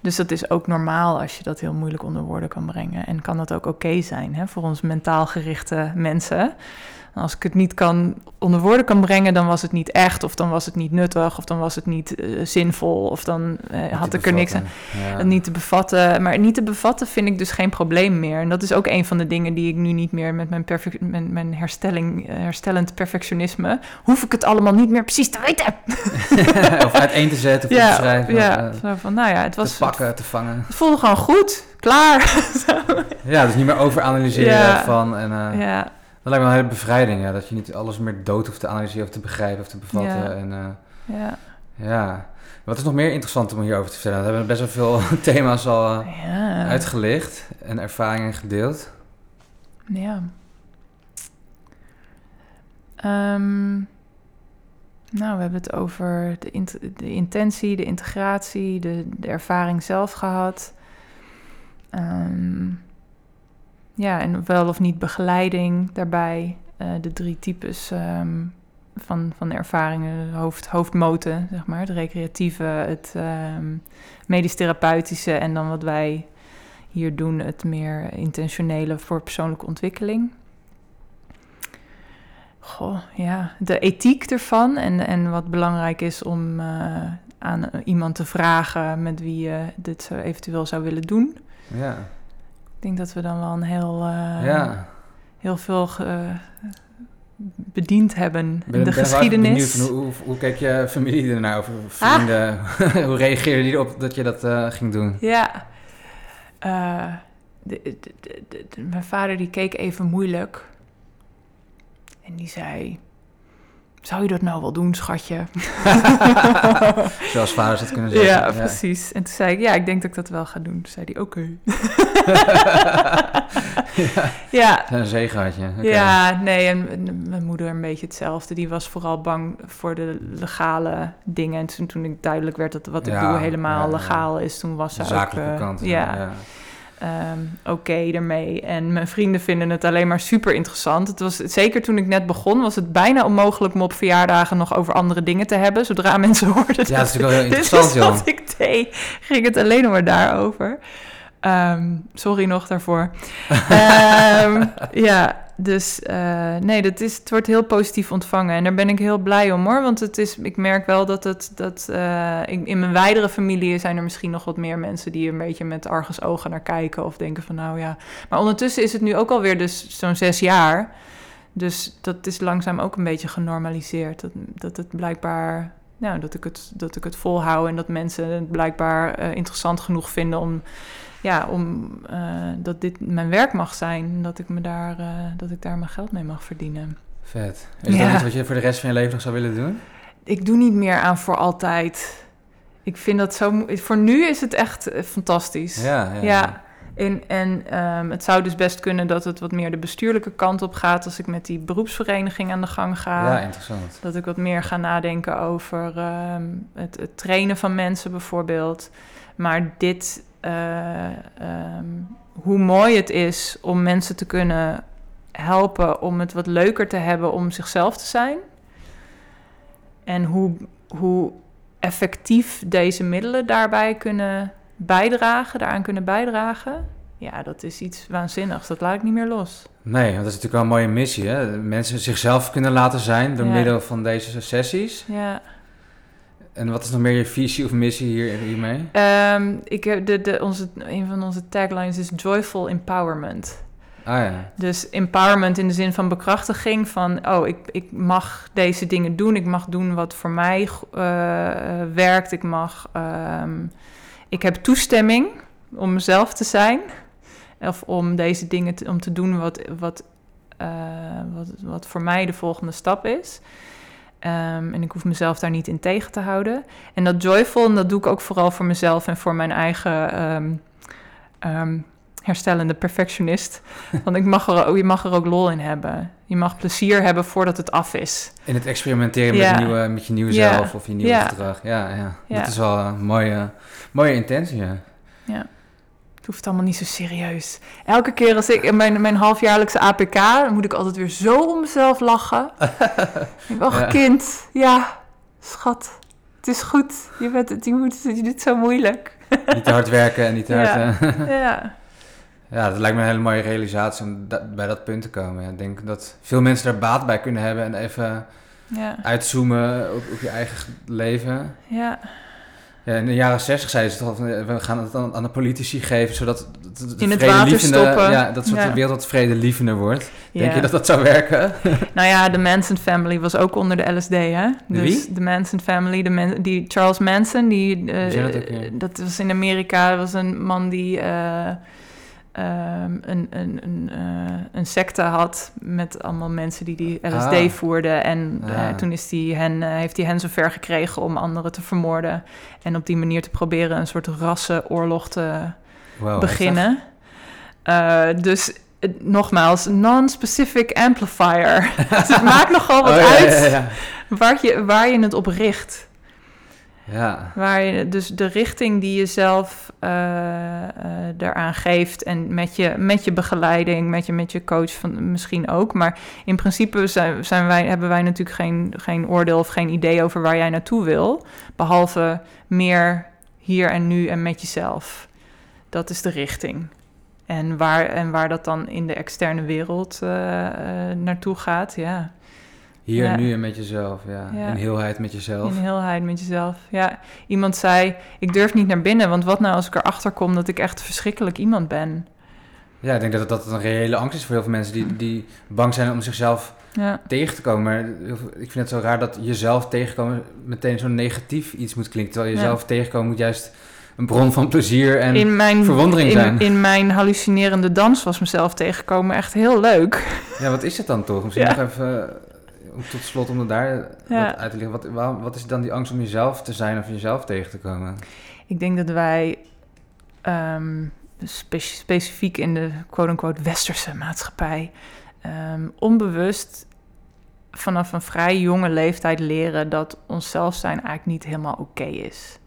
Dus dat is ook normaal als je dat heel moeilijk onder woorden kan brengen. En kan dat ook oké zijn hè, voor ons mentaal gerichte mensen. Als ik het niet kan onder woorden kan brengen, dan was het niet echt, of dan was het niet nuttig, of dan was het niet uh, zinvol, of dan uh, had ik er niks aan. Ja. niet te bevatten. Maar niet te bevatten vind ik dus geen probleem meer. En dat is ook een van de dingen die ik nu niet meer met mijn, perfect, mijn, mijn herstelling, uh, herstellend perfectionisme, hoef ik het allemaal niet meer precies te weten. of uiteen te zetten of ja, te schrijven. Ja, zo van, nou ja, het was... Te pakken, te vangen. Het voelde gewoon goed, klaar. ja, dus niet meer overanalyseren ja, van... En, ja. Dat lijkt me een hele bevrijding, ja. Dat je niet alles meer dood hoeft te analyseren of te begrijpen of te bevatten. Ja. En, uh, ja. ja. Wat is nog meer interessant om hierover te vertellen? We hebben best wel veel thema's al uh, ja. uitgelicht en ervaringen gedeeld. Ja. Um, nou, we hebben het over de, int de intentie, de integratie, de, de ervaring zelf gehad. Um, ja, en wel of niet begeleiding daarbij. Uh, de drie types um, van, van ervaringen, hoofd, hoofdmoten, zeg maar. Het recreatieve, het um, medisch-therapeutische en dan wat wij hier doen, het meer intentionele voor persoonlijke ontwikkeling. Goh, ja, de ethiek ervan en, en wat belangrijk is om uh, aan iemand te vragen met wie je dit eventueel zou willen doen. Ja. Ik denk dat we dan wel een heel, uh, ja. heel veel bediend hebben in de geschiedenis. Benieuwd, hoe, hoe, hoe keek je familie ernaar over vrienden? Ah. hoe reageerde die erop dat je dat uh, ging doen? Ja, uh, de, de, de, mijn vader die keek even moeilijk. En die zei, zou je dat nou wel doen, schatje? Zoals vaders het kunnen zeggen. Ja, precies. En toen zei ik, ja, ik denk dat ik dat wel ga doen. Toen zei hij, oké. ja. ja. Een zeegaatje. Okay. Ja, nee, en mijn moeder een beetje hetzelfde. Die was vooral bang voor de legale dingen. En toen, toen ik duidelijk werd dat wat ik doe helemaal legaal is, toen was ze ook... Zakelijke uh, kant. ja um, oké okay ermee. En mijn vrienden vinden het alleen maar super interessant. Het was, zeker toen ik net begon, was het bijna onmogelijk om op verjaardagen nog over andere dingen te hebben. Zodra mensen hoorden ja, dat is wel heel interessant, is wat ik deed, ging het alleen maar daarover. Um, sorry nog daarvoor. um, ja, dus uh, nee, dat is, het wordt heel positief ontvangen. En daar ben ik heel blij om hoor. Want het is, ik merk wel dat het. Dat, uh, in, in, mijn wijdere familie zijn er misschien nog wat meer mensen die een beetje met argusogen naar kijken. Of denken van nou ja. Maar ondertussen is het nu ook alweer dus zo'n zes jaar. Dus dat is langzaam ook een beetje genormaliseerd. Dat, dat het blijkbaar. Nou, dat ik het, dat ik het volhoud en dat mensen het blijkbaar uh, interessant genoeg vinden om ja, om uh, dat dit mijn werk mag zijn. Dat ik, me daar, uh, dat ik daar mijn geld mee mag verdienen. Vet. Is ja. dat iets wat je voor de rest van je leven nog zou willen doen? Ik doe niet meer aan voor altijd. Ik vind dat zo... Voor nu is het echt uh, fantastisch. Ja, ja. ja. En, en um, het zou dus best kunnen dat het wat meer de bestuurlijke kant op gaat... als ik met die beroepsvereniging aan de gang ga. Ja, interessant. Dat ik wat meer ga nadenken over um, het, het trainen van mensen bijvoorbeeld. Maar dit um, hoe mooi het is om mensen te kunnen helpen om het wat leuker te hebben om zichzelf te zijn. En hoe, hoe effectief deze middelen daarbij kunnen bijdragen, daaraan kunnen bijdragen. Ja, dat is iets waanzinnigs. Dat laat ik niet meer los. Nee, want dat is natuurlijk wel een mooie missie. Hè? Mensen zichzelf kunnen laten zijn door middel van deze sessies. Ja. En wat is nog meer je visie of missie hier, hiermee? Um, ik heb de, de, onze, een van onze taglines is joyful empowerment. Ah ja. Dus empowerment in de zin van bekrachtiging van... oh, ik, ik mag deze dingen doen. Ik mag doen wat voor mij uh, werkt. Ik mag... Um, ik heb toestemming om mezelf te zijn. Of om deze dingen te, om te doen wat, wat, uh, wat, wat voor mij de volgende stap is. Um, en ik hoef mezelf daar niet in tegen te houden. En dat joyful, dat doe ik ook vooral voor mezelf en voor mijn eigen um, um, herstellende perfectionist. Want ik mag er, je mag er ook lol in hebben. Je mag plezier hebben voordat het af is. In het experimenteren ja. met, nieuwe, met je nieuwe ja. zelf of je nieuwe ja. gedrag. Ja, ja. dat is wel een mooie, mooie intentie. Ja hoeft allemaal niet zo serieus. Elke keer als ik in mijn, mijn halfjaarlijkse APK, dan moet ik altijd weer zo om mezelf lachen. ik ach, ja. kind, ja, schat, het is goed. Je, bent het, je, moet, je doet zo moeilijk. niet te hard werken en niet te hard... Ja. eh, ja. Ja, dat lijkt me een hele mooie realisatie om da- bij dat punt te komen. Ja, Ik denk dat veel mensen daar baat bij kunnen hebben en even Ja. uitzoomen op, op je eigen leven. Ja. In de jaren 60 zeiden ze toch, eh, we gaan het aan, aan de politici geven, zodat het- In het water stoppen. Ja, dat soort Ja. de wereld wat vredelievender wordt. Denk Ja. je dat dat zou werken? Nou ja, de Manson family was ook onder de LSD, hè? Dus wie? de Manson family, de man, die Charles Manson, die, eh, dat ook weer? dat was in Amerika, dat was een man die eh, ehm, een, een, een, eh, een secte had met allemaal mensen die die LSD Ah. voerden. En eh, Ah. toen is die hen, eh, heeft hij hen zover gekregen om anderen te vermoorden. En op die manier te proberen een soort rassenoorlog te Wow, beginnen. Dus nogmaals, non-specific amplifier. dus het maakt nogal wat Oh, ja, uit ja, ja. Waar, je, waar je het op richt. Ja, Waar je, dus de richting die je zelf eh eh, daaraan geeft. En met je, met je begeleiding, met je, met je coach van, misschien ook. Maar in principe zijn, zijn wij, hebben wij natuurlijk geen, geen oordeel of geen idee over waar jij naartoe wil. Behalve meer hier en nu en met jezelf. Dat is de richting. En waar, en waar dat dan in de externe wereld eh, eh, naartoe gaat, ja. Hier Ja. nu en met jezelf. Ja. Ja. In heelheid met jezelf. In heelheid met jezelf. Ja, iemand zei: Ik durf niet naar binnen, want wat nou als ik erachter kom dat ik echt verschrikkelijk iemand ben? Ja, ik denk dat dat een reële angst is voor heel veel mensen die, die bang zijn om zichzelf Ja, tegen te komen. Maar ik vind het zo raar dat jezelf tegenkomen meteen zo negatief iets moet klinken. Terwijl jezelf tegenkomen moet juist een bron van plezier en in mijn, verwondering in, zijn. in mijn hallucinerende dans was mezelf tegenkomen echt heel leuk. Ja, wat is het dan toch? Misschien Ja. nog even eh, tot slot om daar Ja. uit te leggen. Wat, wat is dan die angst om jezelf te zijn of jezelf tegen te komen? Ik denk dat wij ehm, spe- specifiek in de quote-unquote westerse maatschappij ehm, onbewust vanaf een vrij jonge leeftijd leren dat onszelf zijn eigenlijk niet helemaal oké is.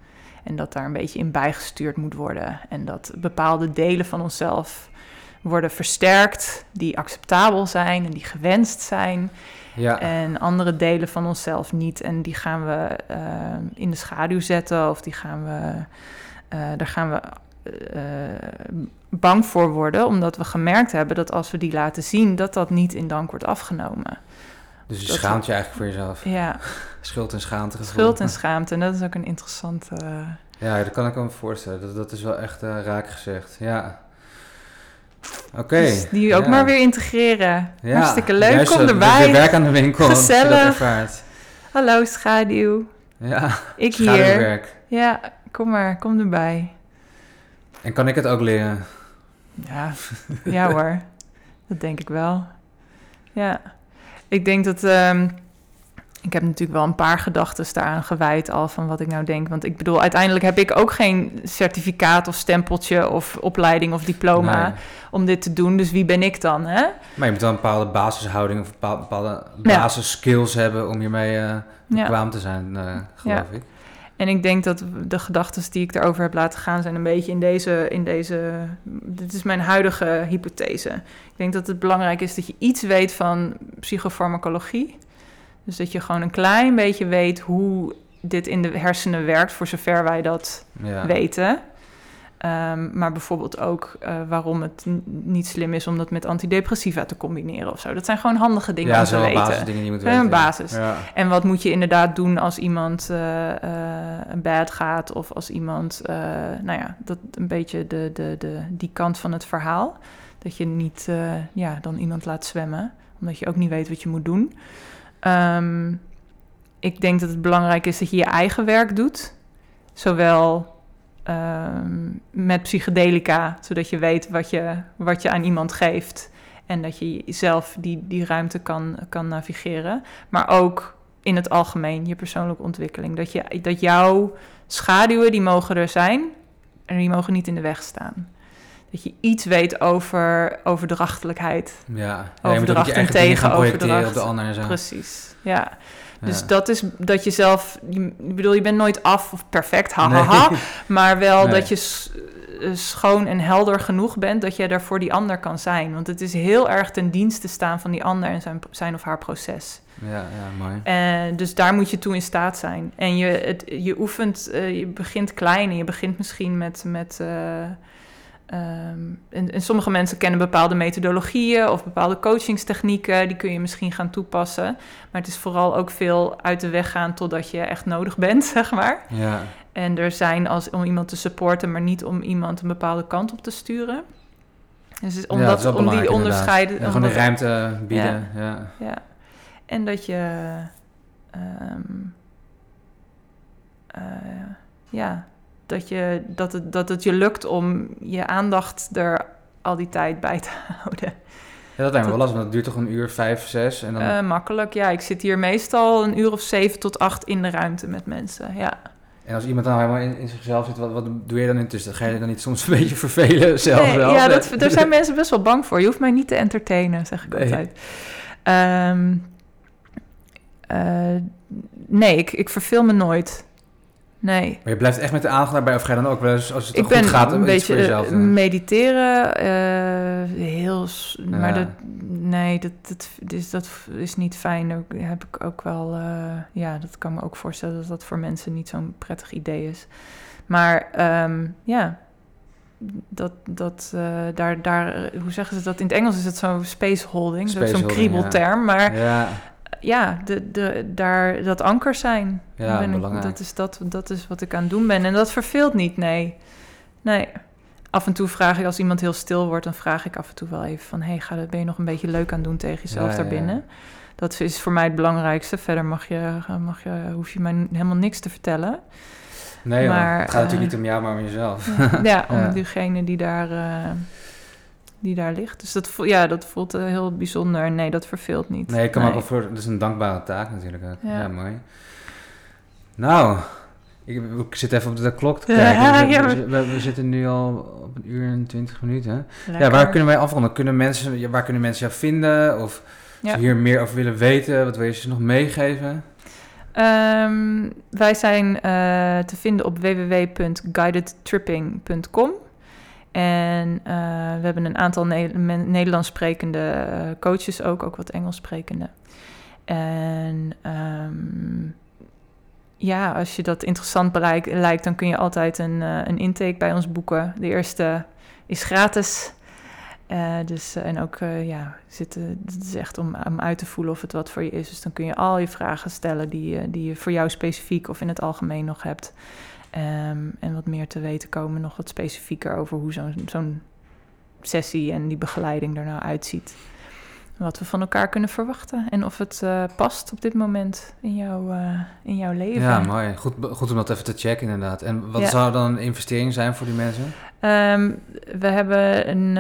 En dat daar een beetje in bijgestuurd moet worden. En dat bepaalde delen van onszelf worden versterkt die acceptabel zijn en die gewenst zijn. Ja, En andere delen van onszelf niet. En die gaan we eh, in de schaduw zetten of die gaan we, eh, daar gaan we eh, bang voor worden. Omdat we gemerkt hebben dat als we die laten zien, dat dat niet in dank wordt afgenomen. dus je dat- schaamt je eigenlijk voor jezelf. Ja, Schuld en schaamte. schuld en schaamte. En dat is ook een interessante... Ja, dat kan ik me voorstellen. Dat, dat is wel echt raak gezegd. Ja. Oké. dus die ook ja. maar weer integreren. Ja, Hartstikke leuk, juist kom erbij. Weer werk aan de winkel. Gezellig. Hallo schaduw, Ja, ik hier. Ja, kom maar, kom erbij. En kan ik het ook leren? Ja, ja hoor. Dat denk ik wel. Ja. Ik denk dat... ehm, ik heb natuurlijk wel een paar gedachten daaraan gewijd al van wat ik nou denk. Want ik bedoel, uiteindelijk heb ik ook geen certificaat of stempeltje of opleiding of diploma Nee. om dit te doen. Dus wie ben ik dan, hè? Maar je moet wel een bepaalde basishouding of een bepaal- bepaalde Ja. basisskills hebben om hiermee eh bekwaam te zijn, eh, geloof ik. En ik denk dat de gedachten die ik erover heb laten gaan zijn een beetje in deze, in deze. Dit is mijn huidige hypothese. Ik denk dat het belangrijk is dat je iets weet van psychofarmacologie. Dus dat je gewoon een klein beetje weet hoe dit in de hersenen werkt, voor zover wij dat Ja. weten. Ehm, maar bijvoorbeeld ook eh, waarom het niet slim is om dat met antidepressiva te combineren of zo. Dat zijn gewoon handige dingen ja, om dat te weten. basisdingen die je moet een weten. basis. Ja. En wat moet je inderdaad doen als iemand eh eh, bad gaat of als iemand, nou ja, dat een beetje de, de, de, die kant van het verhaal. Dat je niet ja, dan iemand laat zwemmen, omdat je ook niet weet wat je moet doen. Ehm, ik denk dat het belangrijk is dat je je eigen werk doet, zowel ehm, met psychedelica, zodat je weet wat je, wat je aan iemand geeft. En dat je zelf die, die ruimte kan, kan navigeren. Maar ook in het algemeen, je persoonlijke ontwikkeling. Dat, je, dat jouw schaduwen, die mogen er zijn. En die mogen niet in de weg staan. Dat je iets weet over overdrachtelijkheid. Ja. ja, je moet ook Overdracht je en tegenoverdracht. op de ander en zo. Precies, ja. Ja. Dus dat is dat je zelf... Ik bedoel, je bent nooit af of perfect, hahaha. Maar wel Nee. dat je eh, schoon en helder genoeg bent dat je er voor die ander kan zijn. Want het is heel erg ten dienste staan van die ander en zijn, zijn of haar proces. Ja, ja, mooi. En dus daar moet je toe in staat zijn. En je, het, je oefent, eh, je begint klein en je begint misschien met. met eh, ehm, en, en sommige mensen kennen bepaalde methodologieën of bepaalde coachingstechnieken. Die kun je misschien gaan toepassen. Maar het is vooral ook veel uit de weg gaan totdat je echt nodig bent, zeg maar. Ja, En er zijn als, om iemand te supporten, maar niet om iemand een bepade kant op te sturen. Dus het is om, Ja, dat, wel om die onderscheiden... gewoon de ruimte bieden. Ja. ja. En dat je. ehm, eh, ja, dat, je, dat, het, dat het je lukt om je aandacht er al die tijd bij te houden. Ja, dat lijkt me wel lastig, want het duurt toch een uur, vijf, zes en dan... Eh, makkelijk, ja. Ik zit hier meestal een uur of zeven tot acht in de ruimte met mensen. Ja, En als iemand dan helemaal in, in zichzelf zit, wat, wat doe je dan intussen? Ga je dan niet soms een beetje vervelen zelf Nee, wel? ja dat, daar zijn mensen best wel bang voor. Je hoeft mij niet te entertainen, zeg ik Nee. altijd. Ehm, eh, nee, ik, ik verveel me nooit. Nee. Maar je blijft echt met de aandacht daarbij, of ga je dan ook wel eens, als het Ik goed ben gaat, een beetje voor jezelf eh, doen? mediteren, eh, heel, Ja. maar dat, nee, dat, dat, dus dat is niet fijn. Heb ik ook wel, eh, ja, dat kan me ook voorstellen dat dat voor mensen niet zo'n prettig idee is. Maar ehm, ja, dat, dat daar, daar, hoe zeggen ze dat? In het Engels is het zo'n space holding, zo'n kriebelterm. Maar Ja, ja, de, de, daar, dat anker zijn. Ja, ben ik- belangrijk. dat, is dat, dat is wat ik aan het doen ben. En dat verveelt niet, nee. Nee. Af en toe vraag ik, als iemand heel stil wordt, dan vraag ik af en toe wel even van... hé, hey, ben je nog een beetje leuk aan het doen tegen jezelf Ja, daarbinnen? Dat is voor mij het belangrijkste. Verder mag je, mag je, hoef je mij helemaal niks te vertellen. nee. Maar, het gaat natuurlijk eh, niet om jou, maar om jezelf. ja, om Ja. diegene die daar, eh, die daar ligt. Dus dat, ja, dat voelt eh, heel bijzonder. Nee, dat verveelt niet. Nee, ik kan me wel voor. Dat is een dankbare taak natuurlijk. Ja, Ja. mooi. Nou, ik, ik zit even op de klok te Ja, kijken. we, ja, we- we- we zitten nu al op een uur en twintig minuten. Ja, waar kunnen wij afronden? Kunnen mensen, ja, waar kunnen mensen jou vinden? Of als Ja. ze hier meer over willen weten, wat wil je ze nog meegeven? Ehm, wij zijn eh, te vinden op www.guidedtripping.com. En eh, we hebben een aantal Ne- Nederlands sprekende eh, coaches ook, ook wat Engels sprekende. En ehm, ja, als je dat interessant lijkt, dan kun je altijd een, eh, een intake bij ons boeken. De eerste is gratis. Dus, en ook, ja, zitten, het is echt om, om uit te voelen of het wat voor je is. Dus dan kun je al je vragen stellen die, die je voor jou specifiek of in het algemeen nog hebt. Ehm, en wat meer te weten komen, nog wat specifieker over hoe zo'n zo'n sessie en die begeleiding er nou uitziet. Wat we van elkaar kunnen verwachten en of het eh, past op dit moment in, jouw eh, in jouw leven. Ja, mooi. Goed, goed om dat even te checken inderdaad. En wat Ja. zou dan een investering zijn voor die mensen? Ehm, we hebben een.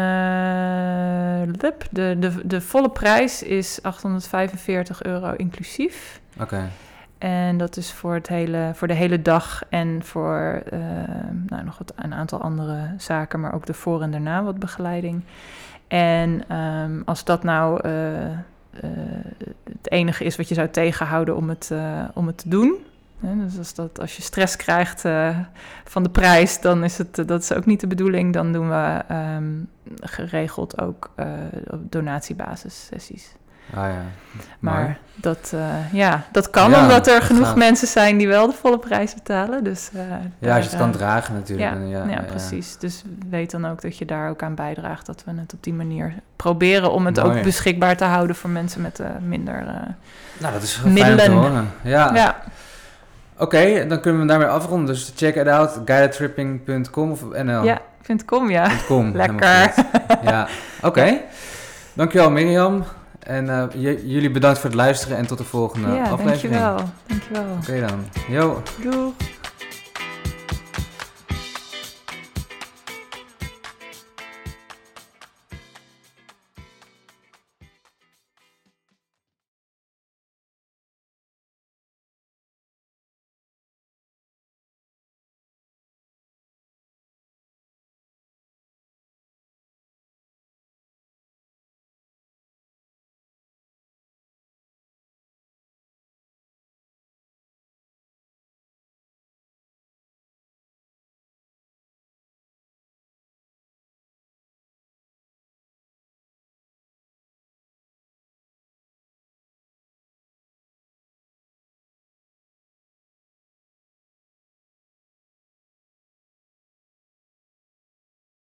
lip. de, de, de volle prijs is 845 euro inclusief. Oké. En dat is voor, het hele, voor de hele dag en voor eh, nou, nog wat, een aantal andere zaken, maar ook de voor- en daarna wat begeleiding. En ehm, als dat nou eh, eh, het enige is wat je zou tegenhouden om het, om het te doen. Hè, dus als, dat, als je stress krijgt van de prijs, dan is het, dat is ook niet de bedoeling. Dan doen we ehm, geregeld ook donatiebasis sessies. Ah ja. Maar dat, eh, ja, dat kan Ja, omdat er genoeg gaat. mensen zijn die wel de volle prijs betalen. Dus, eh, Ja, daar, als je het kan eh, dragen natuurlijk. Ja, ja, ja, precies. Dus weet dan ook dat je daar ook aan bijdraagt. Dat we het op die manier proberen om het Mooi. ook beschikbaar te houden voor mensen met eh, minder. Nou, dat is fijn om te Middelen. horen. Ja. ja. Oké, dan kunnen we daarmee afronden. Dus check it out, guidedtripping.com of nl. ja, kom, ja. .com, Lekker. Ja, oké. Dankjewel Mirjam. En eh, jullie bedankt voor het luisteren en tot de volgende ja, aflevering. dankjewel. Dankjewel. Oké dan. Yo. Doeg.